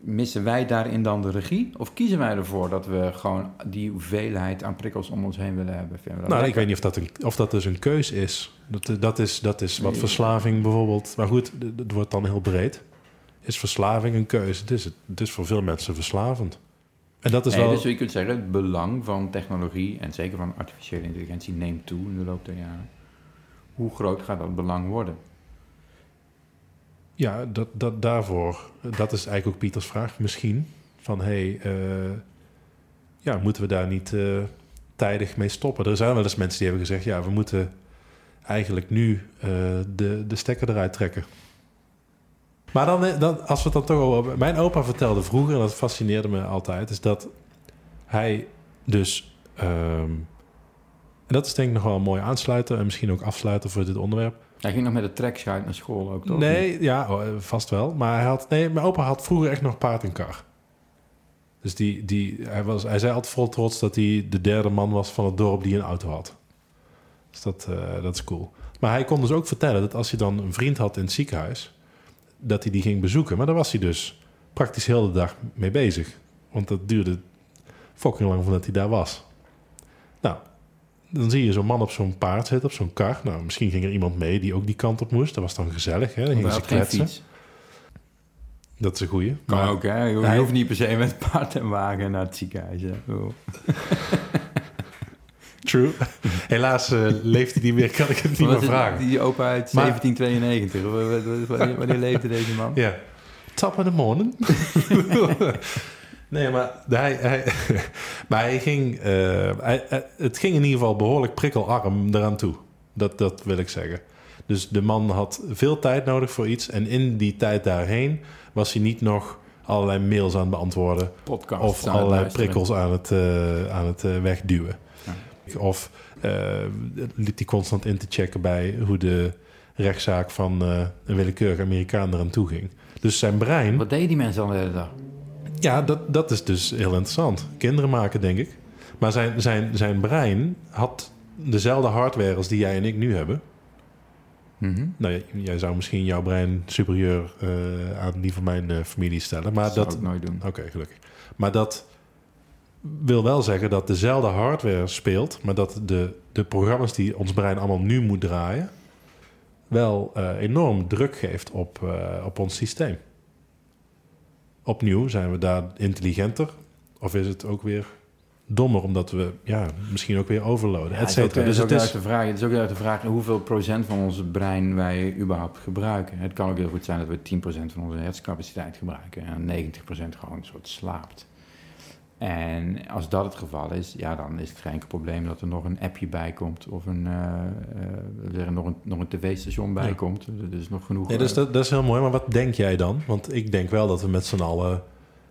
missen wij daarin dan de regie? Of kiezen wij ervoor dat we gewoon die hoeveelheid aan prikkels om ons heen willen hebben? Nou, ik weet niet of dat, een, of dat dus een keus is. Dat, dat, is. dat is wat Nee. verslaving bijvoorbeeld... Maar goed, het wordt dan heel breed. Is verslaving een keuze? Het is, het is voor veel mensen verslavend. En dat is Nee, wel... dus je kunt zeggen, het belang van technologie en zeker van artificiële intelligentie neemt toe in de loop der jaren. Hoe groot gaat dat belang worden? Ja, dat, dat, daarvoor... Dat is eigenlijk ook Pieters vraag. Misschien van, hé... Hey, eh, ja, moeten we daar niet eh, tijdig mee stoppen? Er zijn wel eens mensen die hebben gezegd... Ja, we moeten eigenlijk nu eh, de, de stekker eruit trekken. Maar dan, eh, dan, als we het dan toch over... Mijn opa vertelde vroeger, en dat fascineerde me altijd... is dat hij dus... ehm, en dat is denk ik nog wel een mooi aansluiten... en misschien ook afsluiten voor dit onderwerp. Hij ging nog met de trekschuit naar school ook, toch? Nee, ja, oh, eh, vast wel. Maar hij had, nee, mijn opa had vroeger echt nog paard en kar. Dus die, die, hij, was, hij zei altijd vol trots dat hij de derde man was van het dorp die een auto had. Dus dat, eh, dat is cool. Maar hij kon dus ook vertellen dat als hij dan een vriend had in het ziekenhuis, dat hij die ging bezoeken. Maar daar was hij dus praktisch heel de dag mee bezig. Want dat duurde fucking lang voordat hij daar was. Nou, dan zie je zo'n man op zo'n paard zitten, op zo'n kar. Nou, misschien ging er iemand mee die ook die kant op moest. Dat was dan gezellig, hè? Dan gingen ze kletsen. Dat is een goeie. Kan Maar- ook, hè? Je hoeft- hij- je hoeft niet per se met paard en wagen naar het ziekenhuis. True. Helaas eh, leeft hij niet meer, kan ik het niet meer vragen. Die opa uit Maar- 1792. Wa- wa- wa- Wanneer, wanneer leefde deze man? Ja. Top of the morning. nee, maar hij, hij, maar hij ging... eh, hij, hij- het ging in ieder geval behoorlijk prikkelarm eraan toe. Dat, dat wil ik zeggen. Dus de man had veel tijd nodig voor iets. En in die tijd daarheen was hij niet nog allerlei mails aan het beantwoorden. Of allerlei prikkels aan het, eh, aan het eh, wegduwen. Of eh, liep hij constant in te checken bij hoe de rechtszaak van eh, een willekeurig Amerikaan eraan toe ging. Dus zijn brein, Wat deden die mensen dan de hele dag? ja, dat, dat is dus heel interessant. Kinderen maken, denk ik. Maar zijn, zijn, zijn brein had dezelfde hardware als die jij en ik nu hebben. Mhm. Nou, jij- zou misschien jouw brein superieur eh, aan die van mijn familie stellen. Maar dat zou dat, ik nooit doen. Oké, gelukkig. Maar dat wil wel zeggen dat dezelfde hardware speelt, maar dat de, de programma's die ons brein allemaal nu moet draaien, wel eh, enorm druk geeft op, eh, op ons systeem. Opnieuw zijn we daar intelligenter, of is het ook weer dommer omdat we ja, misschien ook weer overloaden, Ja, et cetera. Dus het is, de vraag, het is ook uit de vraag hoeveel procent van ons brein wij überhaupt gebruiken. Het kan ook heel goed zijn dat we 10% van onze hersencapaciteit gebruiken en 90% gewoon een soort slaapt. En als dat het geval is, ja, dan is het geen probleem dat er nog een appje bij komt of een, we zeggen, nog een, nog een tv-station bij Ja. komt. Is nog genoeg. ja, dus eh, dat, dat is heel mooi, maar wat denk jij dan? Want ik denk wel dat we met z'n allen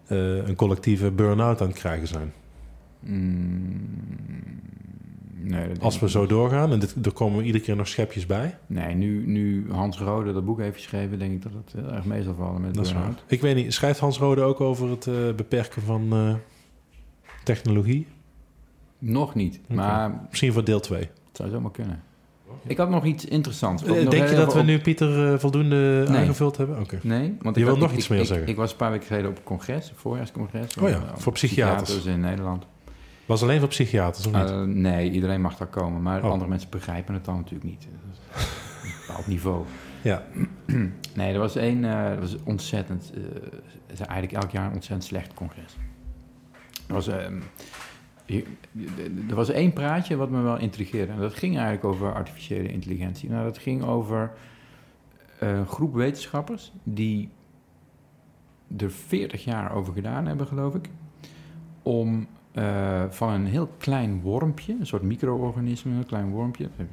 een collectieve burn-out aan het krijgen zijn. mm, nee, Als we niet. zo doorgaan, en dit, er komen iedere keer nog schepjes bij. Nee, nu, nu Hans Rode dat boek heeft geschreven, denk ik dat het heel erg mee zal vallen met burn-out. Ik weet niet, schrijft Hans Rode ook over het beperken van technologie? Nog niet, maar Misschien voor deel 2. het zou zomaar kunnen. Ik had nog iets interessants. Nog denk je dat we op- nu Pieter eh, voldoende Nee. aangevuld hebben? Oké. Nee, want Je ik wil had- nog ik- iets meer ik- zeggen. Ik was een paar weken geleden op een congres, een voorjaarscongres. Oh ja, eh, voor psychiaters. in Nederland. Was alleen voor psychiaters of niet? Eh, nee, iedereen mag daar komen, maar Oh. andere mensen begrijpen het dan natuurlijk niet. Dat is een bepaald niveau. ja. Nee, er was één, eh, dat was ontzettend, eh, eigenlijk elk jaar een ontzettend slecht congres. Er was, ehm, er was één praatje wat me wel intrigeerde. En dat ging eigenlijk over artificiële intelligentie. Nou, dat ging over eh, een groep wetenschappers die er 40 jaar over gedaan hebben, geloof ik. Om eh, van een heel klein wormpje, een soort micro-organisme, een klein wormpje, dat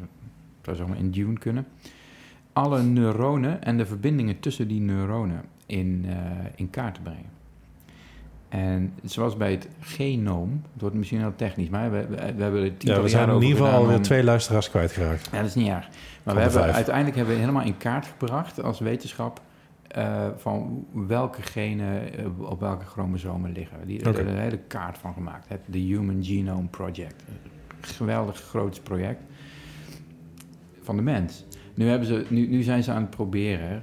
zou zeg maar in Dune kunnen, alle neuronen en de verbindingen tussen die neuronen in, eh, in kaart te brengen. En zoals bij het genoom, het wordt misschien heel technisch, maar we, we, we hebben er ja, we zijn in ieder geval alweer twee luisteraars kwijtgeraakt. ja, dat is niet erg. Maar we hebben, vijf. uiteindelijk hebben we helemaal in kaart gebracht als wetenschap eh, van welke genen eh, op welke chromosomen liggen. Die hebben er een hele kaart van gemaakt. Het de Human Genome Project. Een geweldig groot project van de mens. Nu, hebben ze, nu, nu zijn ze aan het proberen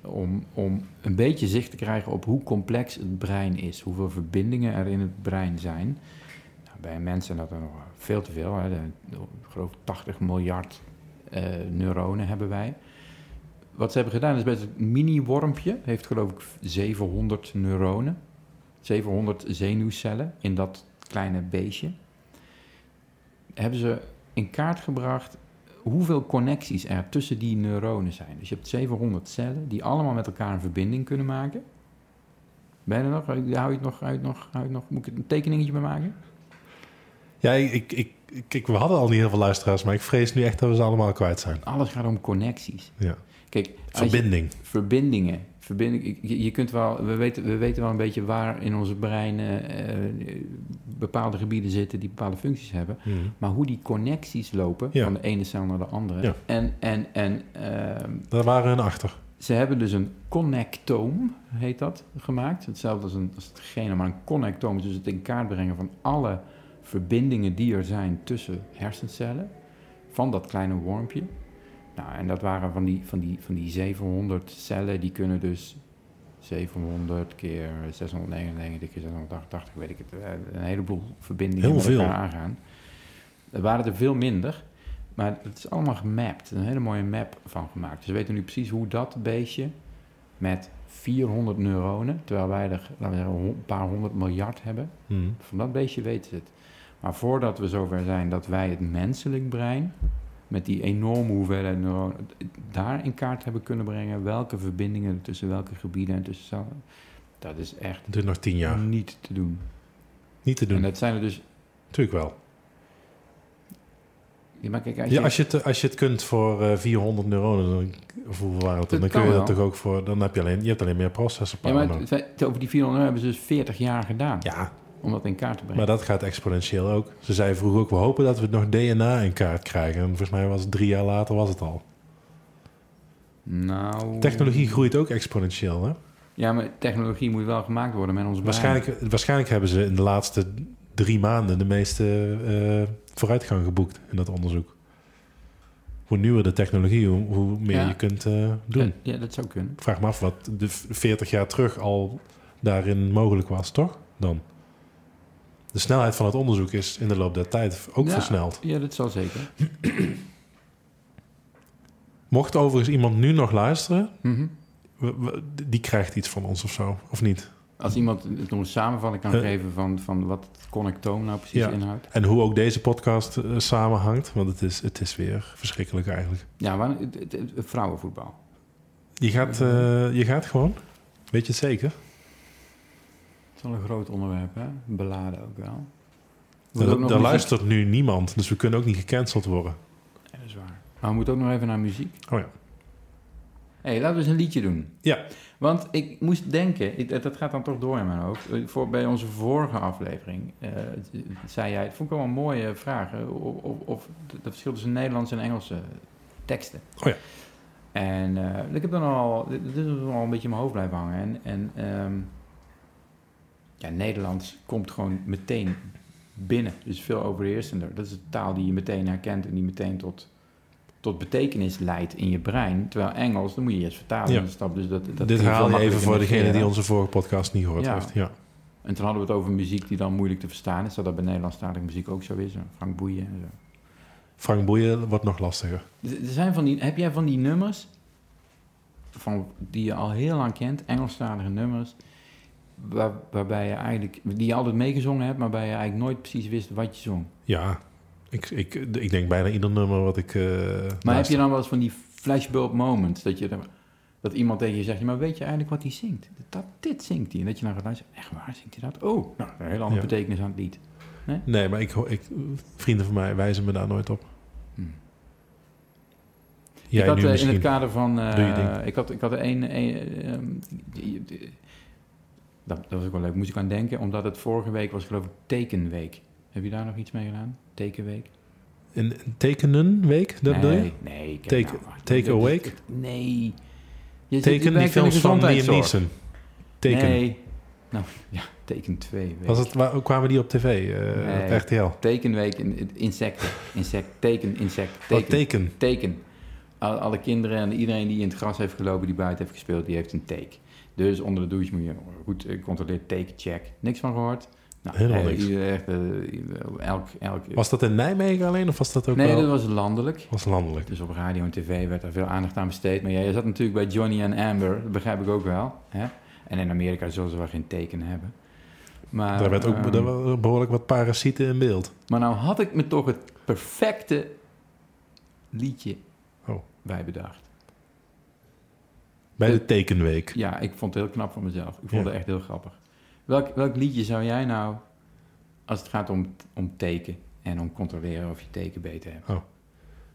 om, om een beetje zicht te krijgen op hoe complex het brein is. Hoeveel verbindingen er in het brein zijn. Nou, bij een mens zijn dat er nog veel te veel. Hè. De, ik geloof 80 miljard eh, neuronen hebben wij. Wat ze hebben gedaan is best een mini-wormpje. Heeft geloof ik 700 neuronen. 700 zenuwcellen in dat kleine beestje. Hebben ze in kaart gebracht hoeveel connecties er tussen die neuronen zijn. Dus je hebt 700 cellen die allemaal met elkaar een verbinding kunnen maken. Ben je nog? Hou je het nog? Hou je het nog? Hou je nog? Moet ik een tekeningetje bij maken? Ja, ik, ik, ik, we hadden al niet heel veel luisteraars, maar ik vrees nu echt dat we ze allemaal kwijt zijn. Alles gaat om connecties. Ja. Kijk, je- Verbinding. verbindingen. Verbinding, je, je kunt wel, we, weten, we weten wel een beetje waar in onze brein eh, bepaalde gebieden zitten die bepaalde functies hebben. Mhm. Maar hoe die connecties lopen Ja. van de ene cel naar de andere. Ja. En, en, en ehm, Daar waren hun achter. ze hebben dus een connectoom, heet dat, gemaakt. Hetzelfde als, een, als het gene, maar een connectoom is dus het in kaart brengen van alle verbindingen die er zijn tussen hersencellen van dat kleine wormpje. Nou, en dat waren van die, van die, van die 700 cellen, die kunnen dus 700 keer 699 keer 688, weet ik het, eh, een heleboel verbindingen Heel met veel. elkaar aangaan. Er waren er veel minder, maar het is allemaal gemapt. Een hele mooie map van gemaakt. Dus we weten nu precies hoe dat beestje met 400 neuronen, terwijl wij er laten we zeggen, een paar honderd miljard hebben, Mhm. van dat beestje weten ze het. Maar voordat we zover zijn dat wij het menselijk brein, met die enorme hoeveelheid neuronen, daar in kaart hebben kunnen brengen welke verbindingen er tussen welke gebieden en tussen cellen, dat is echt nog tien jaar. niet te doen. Niet te doen. En dat zijn er dus. Natuurlijk wel. Ja, maar kijk, als Ja, je, als je het, als je het kunt voor eh, 400 neuronen, dan, of hoeveel waren het, Dat dan kun je dat toch ook voor... Dan heb je alleen, je hebt alleen meer processor ja, maar het- over die 400 hebben ze dus 40 jaar gedaan Ja, om dat in kaart te brengen. maar dat gaat exponentieel ook. Ze zei vroeger ook, we hopen dat we nog DNA in kaart krijgen. En volgens mij was het drie jaar later was het al. nou, Technologie groeit ook exponentieel, hè? Ja, maar technologie moet wel gemaakt worden met ons. Waarschijnlijk, waarschijnlijk hebben ze in de laatste drie maanden de meeste eh, vooruitgang geboekt in dat onderzoek. Hoe nieuwer de technologie, hoe, hoe meer Ja. je kunt eh, doen. Ja, dat zou kunnen. Ik vraag me af wat de 40 jaar terug al daarin mogelijk was, toch? Dan. De snelheid van het onderzoek is in de loop der tijd ook Ja. versneld. Ja, dat zal zeker. Mocht overigens iemand nu nog luisteren, Mhm. we- we- die krijgt iets van ons of zo, of niet? Als iemand het nog een samenvatting kan Eh. geven van, van wat het connectoom nou precies Ja. inhoudt. En hoe ook deze podcast eh, samenhangt, want het is, het is weer verschrikkelijk eigenlijk. Ja, maar het, het- het- vrouwenvoetbal. Je gaat, eh, je gaat gewoon, weet je het zeker? Is wel een groot onderwerp, hè? Beladen ook wel. Daar, ook muziek- luistert nu niemand, dus we kunnen ook niet gecanceld worden. Ja, dat is waar. Maar we moeten ook nog even naar muziek. Oh ja. Hé, hey, laten we eens een liedje doen. Ja. Want ik moest denken, ik- dat gaat dan toch door in mijn hoofd. Eh, Voor, bij onze vorige aflevering eh, zei jij, het vond ik wel een mooie vraag, of, of, of het verschil tussen Nederlandse en Engelse teksten. Oh ja. En eh, ik heb dan al, dit dit is al een beetje in mijn hoofd blijven hangen. En, en ehm, ja, Nederlands komt gewoon meteen binnen. Dus veel overheersender. Dat is een taal die je meteen herkent en die meteen tot, tot betekenis leidt in je brein. Terwijl Engels, dan moet je eerst vertalen. Ja. stap, dus dat, dat Dit haal je even voor degene die onze vorige podcast niet gehoord Ja. heeft. Ja. En toen hadden we het over muziek die dan moeilijk te verstaan is. Dat dat bij Nederlandstalige muziek ook zo is. Frank Boeien en zo. Frank Boeien wordt nog lastiger. Er er zijn van die, heb jij van die nummers van, die je al heel lang kent, Engelstalige nummers, waar, waarbij je eigenlijk, die je altijd meegezongen hebt, maar waarbij je eigenlijk nooit precies wist wat je zong. Ja, ik, ik, ik denk bijna ieder nummer wat ik. eh, Maar heb je dan wel eens van die flashbulb moments, dat, je, dat iemand tegen je zegt, ja, maar weet je eigenlijk wat hij zingt? Dat, dit zingt hij. En dat je dan gaat luisteren, echt waar, zingt hij dat? Oh, nou, een hele andere Ja. betekenis aan het lied. Nee, maar ik, ik, vrienden van mij wijzen me daar nooit op. Hm. Jij ik had eh, in het kader van. eh, ik had, ik had die- dat, dat was ook wel leuk. Moest ik aan denken, omdat het vorige week was, geloof ik, tekenweek. Heb je daar nog iets mee gedaan? Tekenweek? Een een tekenenweek, dat bedoel je? nee, Take- nou, take a week? Nee. Je Teken die films van Liam. Neeson. Teken. Nee. Nou, ja, teken 2. Was het, waar, kwamen die op tv? eh, Nee. Op RTL? Tekenweek, in, in- insecten. Insect, teken, insect, Oh, teken. teken. teken. Al- Alle kinderen en iedereen die in het gras heeft gelopen, die buiten heeft gespeeld, die heeft een take. Dus onder de douche moet je goed controleren, take, check. Niks van gehoord? Nou, Helemaal eh, niks. echt, eh, elk, elk, Was dat in Nijmegen alleen of was dat ook nee, wel? dat was landelijk. was landelijk. Dus op radio en tv werd daar veel aandacht aan besteed. Maar ja, je zat natuurlijk bij Johnny en Amber, dat begrijp ik ook wel. Hè? En in Amerika zullen ze wel geen teken hebben. Maar, Daar werd ook ehm, behoorlijk wat parasieten in beeld. maar nou had ik me toch het perfecte liedje Oh. bij bedacht. Bij de tekenweek. Ja, ik vond het heel knap van mezelf. Ik vond Ja. het echt heel grappig. Welk, welk liedje zou jij nou, als het gaat om, om teken en om controleren of je teken beter hebt,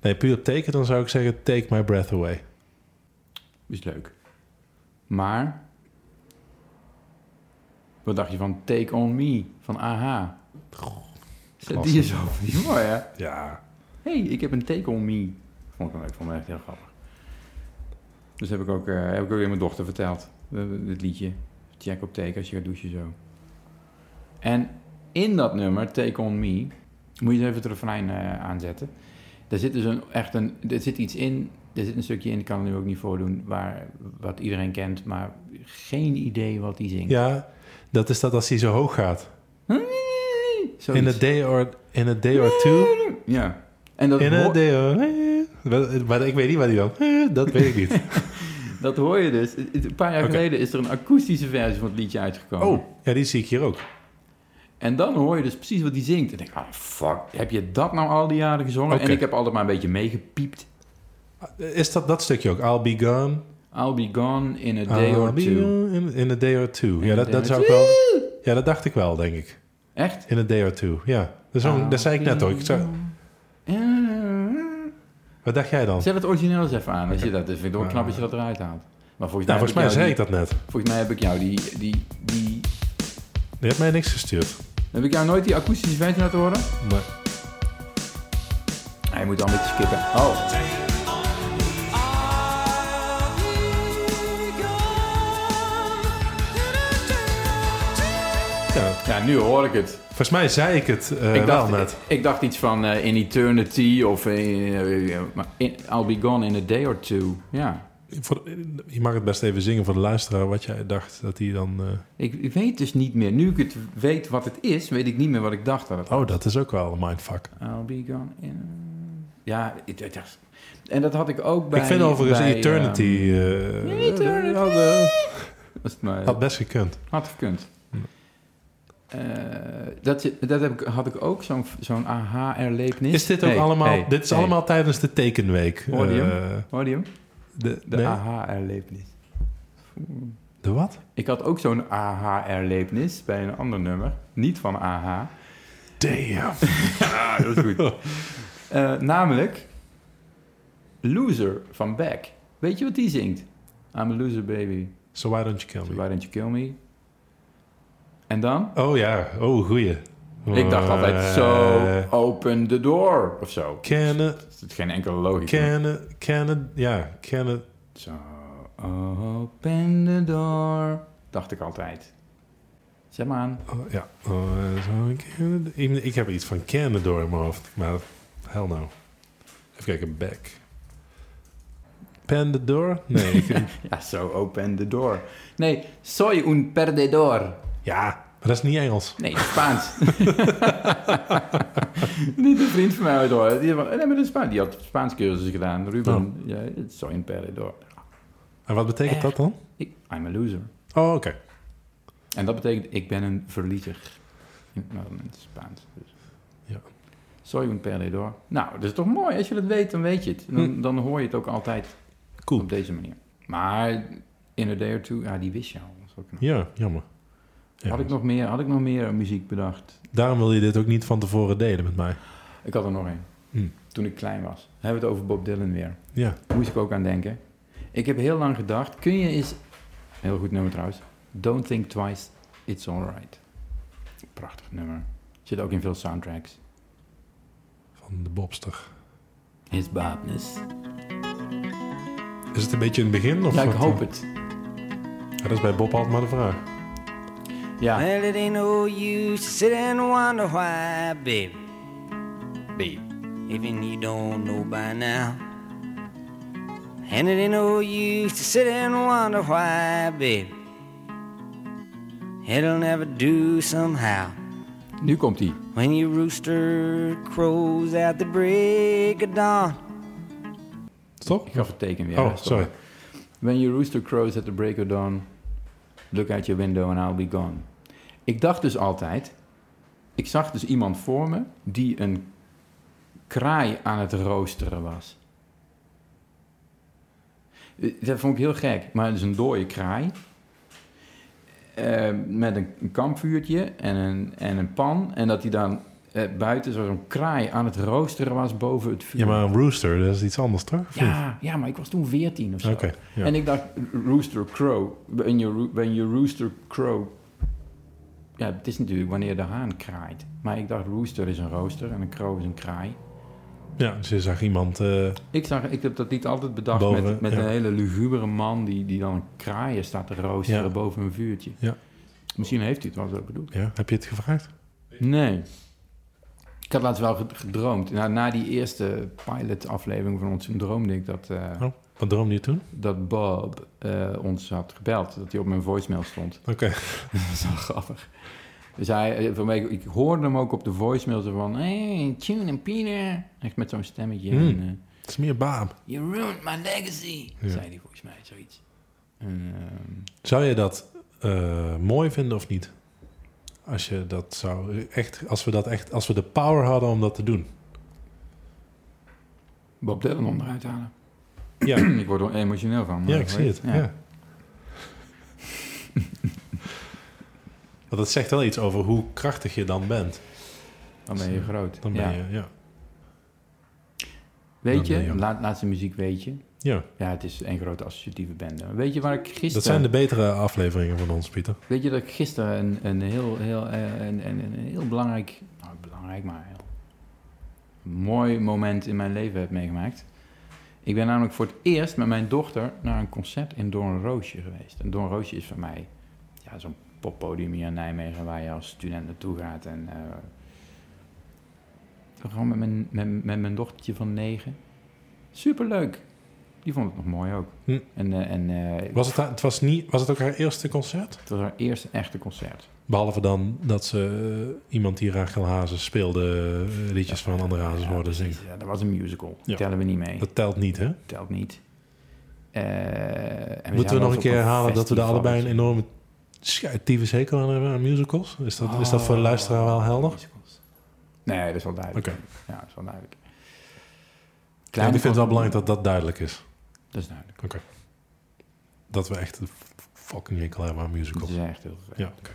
Nee, puur teken, dan zou ik zeggen Take My Breath Away. is leuk. Maar, wat dacht je van Take On Me van AHA? Zet Die is is mooi, hè? Ja. hey, ik heb een Take On Me. Vond ik leuk, vond ik echt heel grappig. Dus heb ik ook, eh, heb ik ook weer mijn dochter verteld, eh, dit liedje. Check op teken als je gaat douchen zo. En in dat nummer, Take On Me, moet je even het refrein eh, aanzetten. Daar zit dus een, echt een, er zit iets in, er zit een stukje in, ik kan het nu ook niet voordoen, waar, wat iedereen kent, maar geen idee wat die zingt. ja, dat is dat als hij zo hoog gaat. Zoiets. In a day or, in a day or two. Ja. En dat, In a day or... Maar ik weet niet waar die dan... Dat weet ik niet. dat hoor je dus. Een paar jaar geleden is er een akoestische versie van het liedje uitgekomen. Oh, ja, die zie ik hier ook. En dan hoor je dus precies wat hij zingt. En denk ik, ah, fuck, heb je dat nou al die jaren gezongen? En ik heb altijd maar een beetje meegepiept. Is dat dat stukje ook? I'll be gone. I'll be gone in a day I'll or two. in, in a day or two. In Ja, dat, dat zou ik wel... Ja, dat dacht ik wel, denk ik. Echt? In a day or two, ja. Dat, is ook- dat zei ik net ook. Ik zou, wat dacht jij dan? Zet het origineel eens even aan. Als je dat, dat vind ik ook knap als je dat eruit haalt. Maar volgens Nou, mij, volgens mij heb zei ik dat net. Volgens mij heb ik jou die, die, die... Je hebt mij niks gestuurd. Heb ik jou nooit die akoestische versie laten horen? Maar Hij moet dan een beetje skippen. Oh. ja, Ja, nu hoor ik het. Volgens mij zei ik het ik, wel net. ik dacht iets van eh, In Eternity of eh, in- I'll be gone in a day or two. Ja. Voor- je mag het best even zingen voor de luisteraar wat jij dacht dat hij dan... Ik, ik weet dus niet meer. Nu ik het weet wat het is, weet ik niet meer wat ik dacht dat het was. Oh, dat is ook wel een mindfuck. I'll be gone in... Ja, ik, ik dacht... En dat had ik ook bij... ik vind overigens bij, Eternity... eh, Eternity. had, had best gekund. had gekund. Eh, dat dat heb ik, had ik ook, zo'n zo'n aha-erlevenis. Is dit ook Hey, allemaal... hey, dit is hey. allemaal tijdens de tekenweek. Eh, je hem? de, De nee? aha-erlevenis. de wat? Ik had ook zo'n aha-erlevenis bij een ander nummer. Niet van aha. Damn. Ah, dat is goed. Eh, namelijk Loser van Beck. Weet je wat die zingt? I'm a loser baby. So why don't you kill So me? why don't you kill me? En dan? Oh ja, oh goeie. Ik dacht altijd Eh, zo, open the door of zo. Kennen, Er zit geen enkele logica. kennen, kennen, ja, kennen. Zo, open the door. Dacht ik altijd. Zeg maar aan. Oh, ja, oh, eh, ik, ik heb iets van kennen door in mijn hoofd, maar hell no. Even kijken, back. Pen the door? Nee, Ja, zo, open the door. Nee, soy un perdedor. Ja, maar dat is niet Engels. Nee, Spaans. Niet een vriend van mij uit hoor. Die, nee, maar dat is Spaans. Die had Spaans cursus gedaan. Ruben, ja, het is zo in. En wat betekent dat dan? Ik, I'm a loser. Oh, oké. En dat betekent, ik ben een verliezer. In, nou, in het Spaans. Dus. Ja. Soy un perdedor. Nou, dat is toch mooi. Als je dat weet, dan weet je het. Dan, Hm. dan hoor je het ook altijd Cool. op deze manier. Maar in a day or two, ja, die wist je al. Dat is ook een- Ja, jammer. Ja. Had, ik nog meer, had ik nog meer muziek bedacht? Daarom wil je dit ook niet van tevoren delen met mij. Ik had er nog één. Hm. Toen ik klein was. Hebben we het over Bob Dylan weer. Ja, Moest ik ook aan denken. Ik heb heel lang gedacht, kun je eens... Heel goed nummer trouwens. Don't think twice, it's alright. Prachtig nummer. Zit ook in veel soundtracks. van de Bobster. His badness. Is het een beetje in het begin? Of Ja, ik hoop het. Ja, dat is bij Bob altijd maar de vraag. Ja. Well, it ain't no use to sit and wonder why, baby. Baby, even you don't know by now. And it ain't no use to sit and wonder why, baby. It'll never do somehow. Nu komt hij. When your rooster crows at the break of dawn. Stop? Ik gaf het teken weer. Oh, sorry. When your rooster crows at the break of dawn, look out your window and I'll be gone. Ik dacht dus altijd, ik zag dus iemand voor me die een kraai aan het roosteren was. Dat vond ik heel gek, maar het is een dode kraai. Eh, met een, een kampvuurtje en een, en een pan. En dat hij dan eh, buiten zo'n kraai aan het roosteren was boven het vuur. Ja, maar een rooster, dat is iets anders, toch? Ja, ja, maar ik was toen 14 of zo. Ja. En ik dacht, rooster crow. When you, roo- when you rooster crow. Ja, het is natuurlijk wanneer de haan kraait. Maar ik dacht, rooster is een rooster en een crow is een kraai. Ja, dus je zag iemand... eh, Ik, zag, ik heb dat niet altijd bedacht Boven, met, met ja. een hele lugubere man... die, die dan kraaien staat te roosteren Ja. boven een vuurtje. Ja. Misschien heeft hij het wel zo bedoeld. ja, heb je het gevraagd? Nee. Ik had laatst wel ged- gedroomd. Na, na die eerste pilot-aflevering van ons droomde ik dat... eh, Oh. Wat droomde je toen? dat Bob eh, ons had gebeld. Dat hij op mijn voicemail stond. Oké. Dat is wel grappig. Dus hij, eh, ik hoorde hem ook op de voicemail zo van... Hey, Tune en Peter. Echt met zo'n stemmetje. Hmm. En, Het is meer baab. you ruined my legacy. Ja. Zei hij volgens mij, zoiets. En, ehm, Zou je dat mooi vinden of niet? Als je dat zou... Echt, als we dat echt... Als we de power hadden om dat te doen. Bob Dylan onderuit halen. Ja, ik word er emotioneel van. ja ik zie het. Ja. Want dat zegt wel iets over hoe krachtig je dan bent. Dan ben je groot. Dan ben ja. je... Ja. Weet dan je, je- laat, laatste muziek weet je. Ja. Ja, het is een grote associatieve bende. Weet je waar ik gisteren... Dat zijn de betere afleveringen van ons, Pieter. Weet je dat ik gisteren een, een, heel, heel, eh, een, een, een heel belangrijk, nou belangrijk, maar heel mooi moment in mijn leven heb meegemaakt. Ik ben namelijk voor het eerst met mijn dochter naar een concert in Doornroosje geweest. En Doornroosje is voor mij ja, zo'n poppodium hier in Nijmegen waar je als student naartoe gaat. En eh, gewoon met mijn, met, met mijn dochtertje van negen. Superleuk. Die vond het nog mooi ook. Hm. En, eh, en eh, Was het, haar- het was, niet, was het ook haar eerste concert? het was haar eerste echte concert. Behalve dan dat ze eh, iemand die Rachel Hazes speelde, liedjes van andere Hazes Ja, hoorde zingen. Ja, dat was een musical. Ja. Tellen we niet mee. Dat telt niet, hè? telt niet. En Moeten we nog een keer herhalen dat we er allebei een enorme schuitieve zeker aan hebben aan musicals? Is dat, is dat voor de Oh, luisteraar wel helder? musicals. Nee, dat is wel duidelijk. Oké. Ja, dat is wel duidelijk. Ja, ik vind het wel belangrijk dat dat duidelijk is. Dat is duidelijk. Dat we echt een fucking enkel hebben aan Dat musicals. is echt heel. Ja, oké.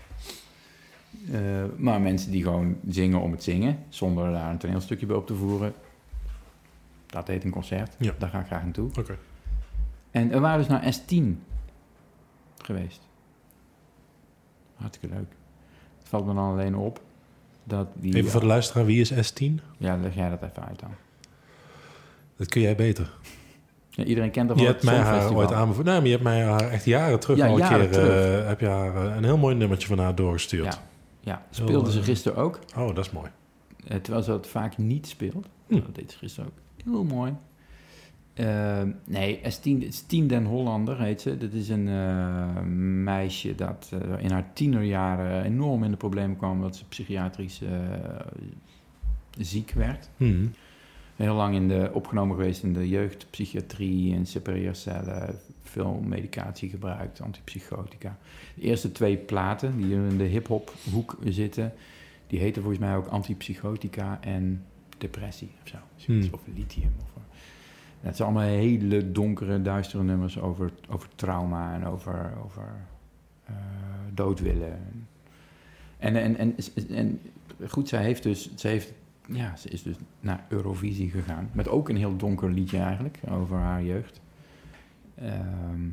Eh, maar mensen die gewoon zingen om het zingen, zonder daar een toneelstukje bij op te voeren, dat heet een concert. Ja. Daar ga ik graag naartoe. Oké. En we waren dus naar S10 geweest. Hartstikke leuk. Het valt me dan alleen op dat die... Even voor de luisteraar, wie is S10? Ja, leg jij dat even uit dan. Dat kun jij beter. Ja, iedereen kent dat Je wel hebt het mij haar ooit aanbevolen. Nee, maar je hebt mij haar echt jaren terug Ja, al een keer... terug. eh, heb je haar eh, een heel mooi nummertje van haar doorgestuurd. Ja. Ja, speelde ze eh, gisteren ook. Oh, dat is mooi. Terwijl ze dat vaak niet speelt. Hm. Dat deed ze gisteren ook. Heel mooi. Eh, nee, Stien den Hollander heet ze. Dat is een meisje dat in haar tienerjaren enorm in de problemen kwam... omdat ze psychiatrisch ziek werd. Hm. Heel lang in de, opgenomen geweest in de jeugdpsychiatrie... en separeercellen, veel medicatie gebruikt, antipsychotica. De eerste twee platen die in de hip-hop hoek zitten... die heten volgens mij ook antipsychotica en depressie of zo. Hmm. Of lithium. Of, eh. het zijn allemaal hele donkere, duistere nummers over, over trauma en over, over eh, dood willen. En, en, en, en goed, zij heeft dus, zij heeft, ja, ze is dus naar Eurovisie gegaan. Met ook een heel donker liedje eigenlijk, over haar jeugd. Ehm,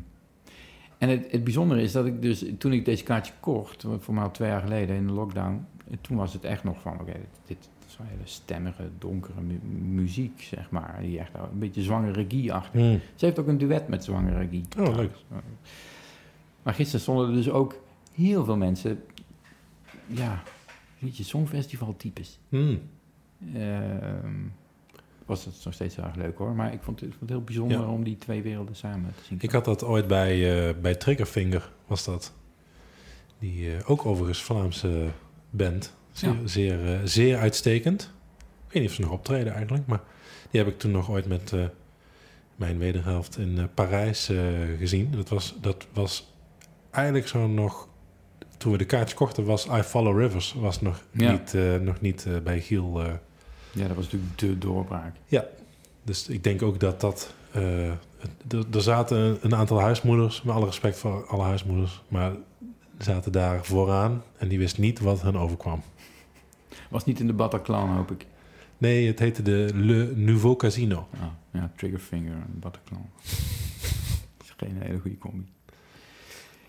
en het, het bijzondere is dat ik dus, toen ik deze kaartje kocht, voor mij al twee jaar geleden in de lockdown, toen was het echt nog van, oké, dit, dit is wel hele stemmige, donkere mu- muziek, zeg maar. Die echt een beetje zwangere Guy-achtig. Hm. Ze heeft ook een duet met zwangere Guy. Oh, leuk. Maar gisteren stonden er dus ook heel veel mensen, ja, weet je, songfestival types. Hm. Ehm, was het nog steeds heel erg leuk hoor, maar ik vond het, ik vond het heel bijzonder Ja. om die twee werelden samen te zien. Ik had dat ooit bij, eh, bij Triggerfinger, was dat. Die eh, ook overigens Vlaamse band. Zeer, Ja. zeer, eh, zeer uitstekend. Ik weet niet of ze nog optreden eigenlijk, maar die heb ik toen nog ooit met mijn wederhelft in Parijs gezien. Dat was, dat was eigenlijk zo nog... Toen we de kaartjes kochten was I Follow Rivers was nog Ja. niet, nog niet bij Giel... Ja, dat was natuurlijk de doorbraak. dus ik denk ook dat dat... eh, er- zaten een, een aantal huismoeders, met alle respect voor alle huismoeders, maar zaten daar vooraan en die wist niet wat hen overkwam. Was niet in de Bataclan, hoop ik. Nee, het heette de Le Nouveau Casino. Ah, ja, Triggerfinger en Bataclan. dat is geen hele goede combi.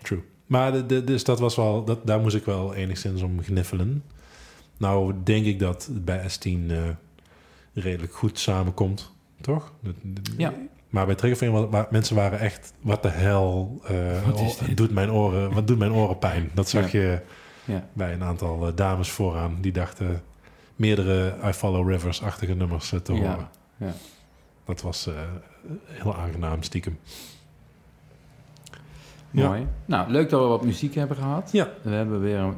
True. Maar de, de- dus dat was wel, dat, daar moest ik wel enigszins om gniffelen. Nou denk ik dat het bij S10 eh, redelijk goed samenkomt, toch? Ja. Maar bij Triggerfinger, wa- wa- mensen waren echt, wat de hel, eh, Wat doet mijn oren, wat doet mijn oren pijn? Dat zag Ja. je Ja. bij een aantal eh, dames vooraan, die dachten meerdere I Follow Rivers-achtige nummers eh, te horen. ja. Dat was eh, heel aangenaam stiekem. Ja. Mooi. Nou, leuk dat we wat muziek hebben gehad. Ja. We hebben weer een,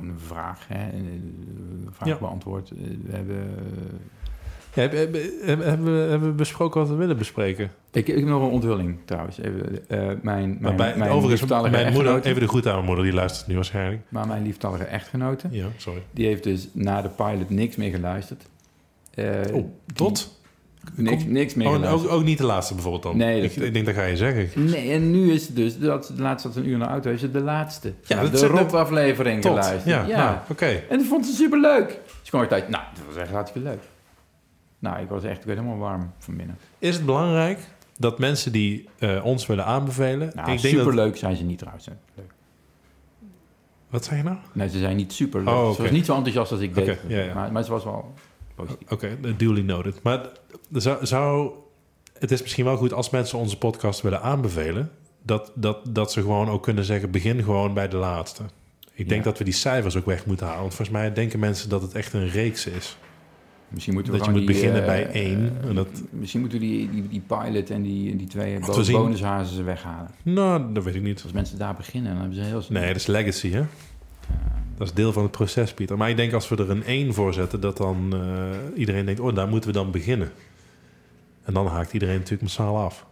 een vraag, hè, een, vraag Ja. beantwoord. Eh, We hebben... Ja, hebben, hebben, hebben we, besproken wat we willen bespreken? Ik, ik heb nog een onthulling trouwens. Even, eh, mijn, mijn, Maar bij, mijn overigens, mijn moeder, echtgenote- even de groet aan mijn moeder, die luistert nu waarschijnlijk. Maar mijn lieftallige echtgenote, Ja, sorry. die heeft dus na de pilot niks meer geluisterd. Eh, Oh, tot? Niks, niks meer Oh, ook, ook niet de laatste bijvoorbeeld dan? Nee, ik, dat- ik denk dat ga je zeggen. Nee, en nu is het dus, dat, de laatste ze een uur naar auto is het de laatste. Ja, Ja, dat de Rob-aflevering geluisterd. Ja, nou, oké. En dat vond ze superleuk. Dus kwam ik tijd, nou, dat was echt hartstikke leuk. Nou, ik was echt ik werd helemaal warm van binnen. Is het belangrijk dat mensen die eh, ons willen aanbevelen... Nou, ik denk dat, superleuk zijn ze niet trouwens. hè. Leuk. wat zeg je nou? Nee, ze zijn niet superleuk. Oh, Ze was niet zo enthousiast als ik deed. Oké, ja, ja. Maar, maar ze was wel positief. Oké, duly noted. Maar zou, zou, het is misschien wel goed als mensen onze podcast willen aanbevelen... Dat, dat, dat ze gewoon ook kunnen zeggen, begin gewoon bij de laatste. Ik denk Ja. dat we die cijfers ook weg moeten halen. Want volgens mij denken mensen dat het echt een reeks is. Misschien moeten we Dat je moet die, beginnen eh, bij één eh, en dat- Misschien moeten we die, die, die pilot en die, die twee bo zien. bonushazen ze weghalen. Nou, dat weet ik niet. Als mensen daar beginnen, dan hebben ze heel... Nee, dat is legacy, hè? Dat is deel van het proces, Pieter. Maar ik denk als we er een 1 voor zetten, dat dan eh, iedereen denkt, oh, daar moeten we dan beginnen. En dan haakt iedereen natuurlijk massaal af.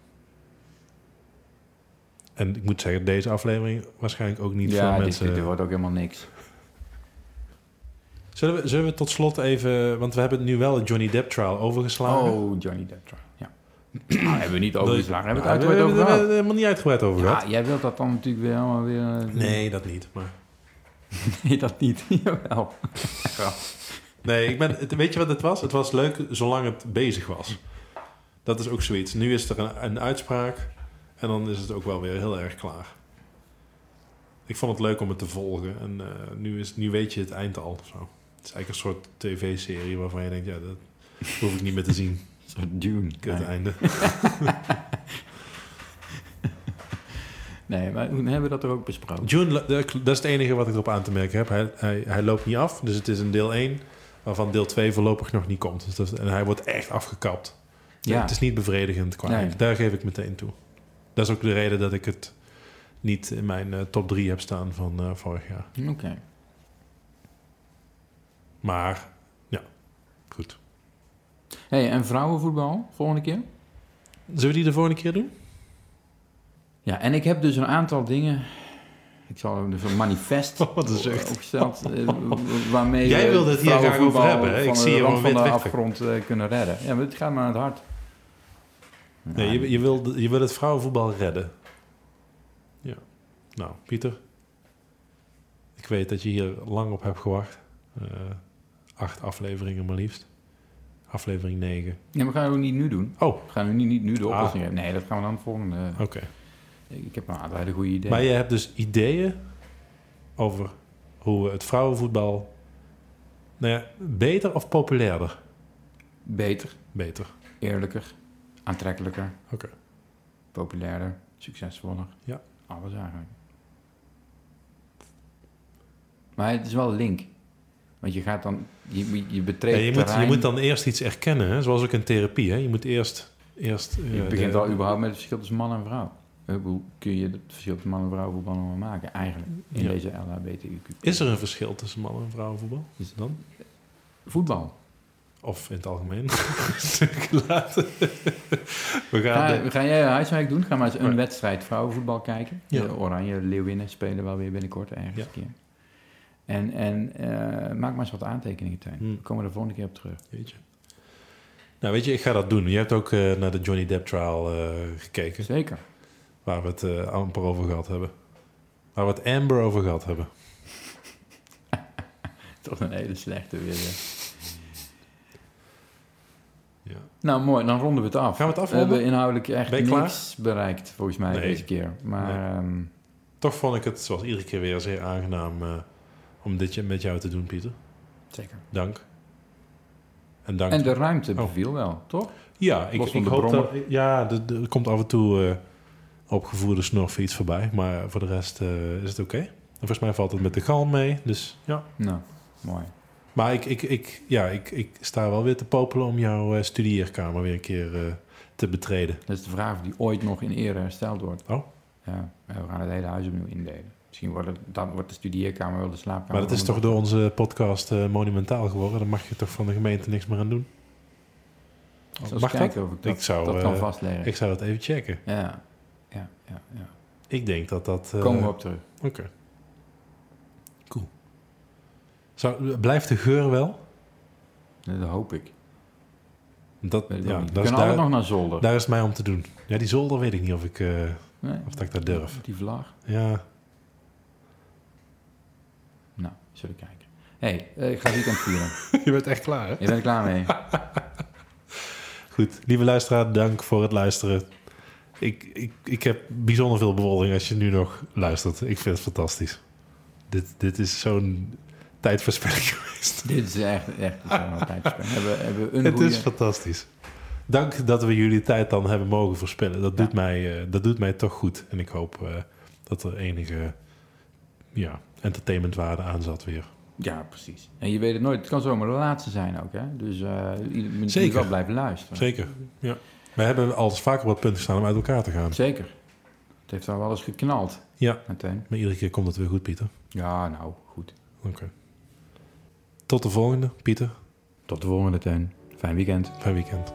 En ik moet zeggen, deze aflevering waarschijnlijk ook niet ja, veel dit, mensen... dit wordt ook helemaal niks. Zullen we, zullen we tot slot even... Want we hebben nu wel het Johnny Depp trial overgeslagen. Oh, Johnny Depp trial. Ja. nou, hebben we niet overgeslagen. Hebben we Ja, het uitgebreid over hebben gehad. helemaal niet uitgebreid over Ja, gehad. jij wilt dat dan natuurlijk weer allemaal weer... eh, Nee, dat niet. Maar... Nee, dat niet. Jawel. Nee, ik ben, het- weet je wat het was? Het was leuk zolang het bezig was. Dat is ook zoiets. Nu is er een, een uitspraak en dan is het ook wel weer heel erg klaar. Ik vond het leuk om het te volgen en eh, nu, is, nu weet je het eind al. of Zo. Het is eigenlijk een soort tv-serie waarvan je denkt, ja, dat hoef ik niet meer te zien. Een soort Dune. Nee. einde. Nee, maar toen hebben we dat er ook besproken. June, lo- dat is het enige wat ik erop aan te merken heb. Hij, hij, hij loopt niet af, dus het is een deel 1 waarvan deel 2 voorlopig nog niet komt. Dus dat en hij wordt echt afgekapt. Ja. Het is niet bevredigend qua. Nee. Daar geef ik meteen toe. Dat is ook de reden dat ik het niet in mijn eh, top 3 heb staan van eh, vorig jaar. Oké. Maar, ja, goed. Hey, en vrouwenvoetbal, volgende keer? Zullen we die de volgende keer doen? Ja, en ik heb dus een aantal dingen... Ik zal dus een manifest zucht. opgesteld... eh, waarmee Jij we wilde het hier graag over hebben, hè? Ik zie je van de afgrond eh, kunnen redden. Ja, maar het gaat me aan het hart. Nee, je, je, wil, je wil het vrouwenvoetbal redden. Ja. Nou, Pieter. Ik weet dat je hier lang op hebt gewacht. Eh, acht afleveringen maar liefst. Aflevering 9. Ja, maar we gaan het ook niet nu doen. Oh, We gaan nu niet nu de Ah. oplossing hebben. Nee, dat gaan we dan de volgende... oké. Ik heb een aantal hele goede ideeën. Maar je hebt dus ideeën over hoe we het vrouwenvoetbal... Nou ja, beter of populairder? Beter, Beter. eerlijker, aantrekkelijker, Oké. populairder, succesvoller. Ja. Alles eigenlijk. Maar het is wel link. Want je gaat dan... Je, je betreedt Ja, je, moet, je moet dan eerst iets erkennen, hè? zoals ook in therapie. Hè? Je moet eerst... eerst Je eh, begint de- al überhaupt met het verschil tussen man en vrouw. Hoe kun je het verschil tussen man en vrouw voetbal nog maar maken? Eigenlijk, in Ja. deze LHBTQ. Is er een verschil tussen mannen- en vrouwenvoetbal? Is dan? Voetbal. Of in het algemeen? We gaan... Ga, de- ga jij huiswerk doen? Ga maar eens een wedstrijd vrouwenvoetbal kijken. Ja. De Oranje Leeuwinnen spelen wel weer binnenkort ergens Ja. een keer. En, en eh, maak maar eens wat aantekeningen, Teun. Hmm. We komen er de volgende keer op terug. Weet je. Nou, weet je, ik ga dat doen. Je hebt ook eh, naar de Johnny Depp trial eh, gekeken. Zeker. Waar we het eh, amper over gehad hebben. Waar we het Amber over gehad hebben. Toch een hele slechte weer. ja. Ja. Nou, mooi. Dan ronden we het af. Gaan we het We afronden? hebben inhoudelijk echt niks bereikt, volgens mij, Nee. deze keer. Maar ehm, Toch vond ik het, zoals iedere keer weer, zeer aangenaam eh, om dit met jou te doen, Pieter. zeker. Dank. En dank. En de ruimte Oh. beviel wel, toch? ja, ik, hoop dat... Ja, er- er komt af en toe eh opgevoerde snorfiets voorbij. Maar voor de rest eh, is het oké. En volgens mij valt het met de galm mee. Dus ja. Nou, mooi. Maar ik, ik, ik, ja, ik, ik sta wel weer te popelen om jouw eh, studieerkamer weer een keer eh, te betreden. Dat is de vraag of die ooit nog in ere hersteld wordt. Oh. Ja, we gaan het hele huis opnieuw indelen. Misschien wordt, het, dan wordt de studieerkamer wel de slaapkamer. Maar dat is toch door onze podcast monumentaal geworden. Daar mag je toch van de gemeente niks meer aan doen. Zal Mag kijken dat? of ik dat, Ik zou, dat kan vastleggen. Ik zou dat even checken. Ja, ja, ja. ja. Ik denk dat dat... eh, Komen we op terug. Oké. Cool. Zou, blijft de geur wel? Dat hoop ik. Dat, ik ja, dat is daar, nog naar zolder. daar is het mij om te doen. Ja, die zolder weet ik niet of ik, eh, Nee? of dat ik dat durf. Die vlag. Ja, Nou, zullen we kijken. Hé, hey, ik ga weekend vieren. je bent echt klaar, hè? Je bent er klaar mee? Goed, lieve luisteraar, dank voor het luisteren. Ik, ik, ik heb bijzonder veel bewondering als je nu nog luistert. Ik vind het fantastisch. Dit, dit is zo'n tijdverspilling geweest. Dit is echt, echt een tijdspel. Hebben, een Het is fantastisch. Dank dat we jullie tijd dan hebben mogen verspillen. Dat, Ja. doet, mij, eh, dat doet mij toch goed. En ik hoop eh, dat er enige ja, entertainmentwaarde aan zat weer. Ja, precies. En je weet het nooit. Het kan zomaar de laatste zijn ook, hè? Dus je moet Zeker. wel blijven luisteren. Zeker, ja. We hebben al vaker op het punt gestaan om uit elkaar te gaan. Zeker. Het heeft wel eens geknald, Ja, meteen. maar iedere keer komt het weer goed, Pieter. Ja, nou, goed. Oké. Tot de volgende, Pieter. Tot de volgende, Teun. Fijn weekend. Fijn weekend.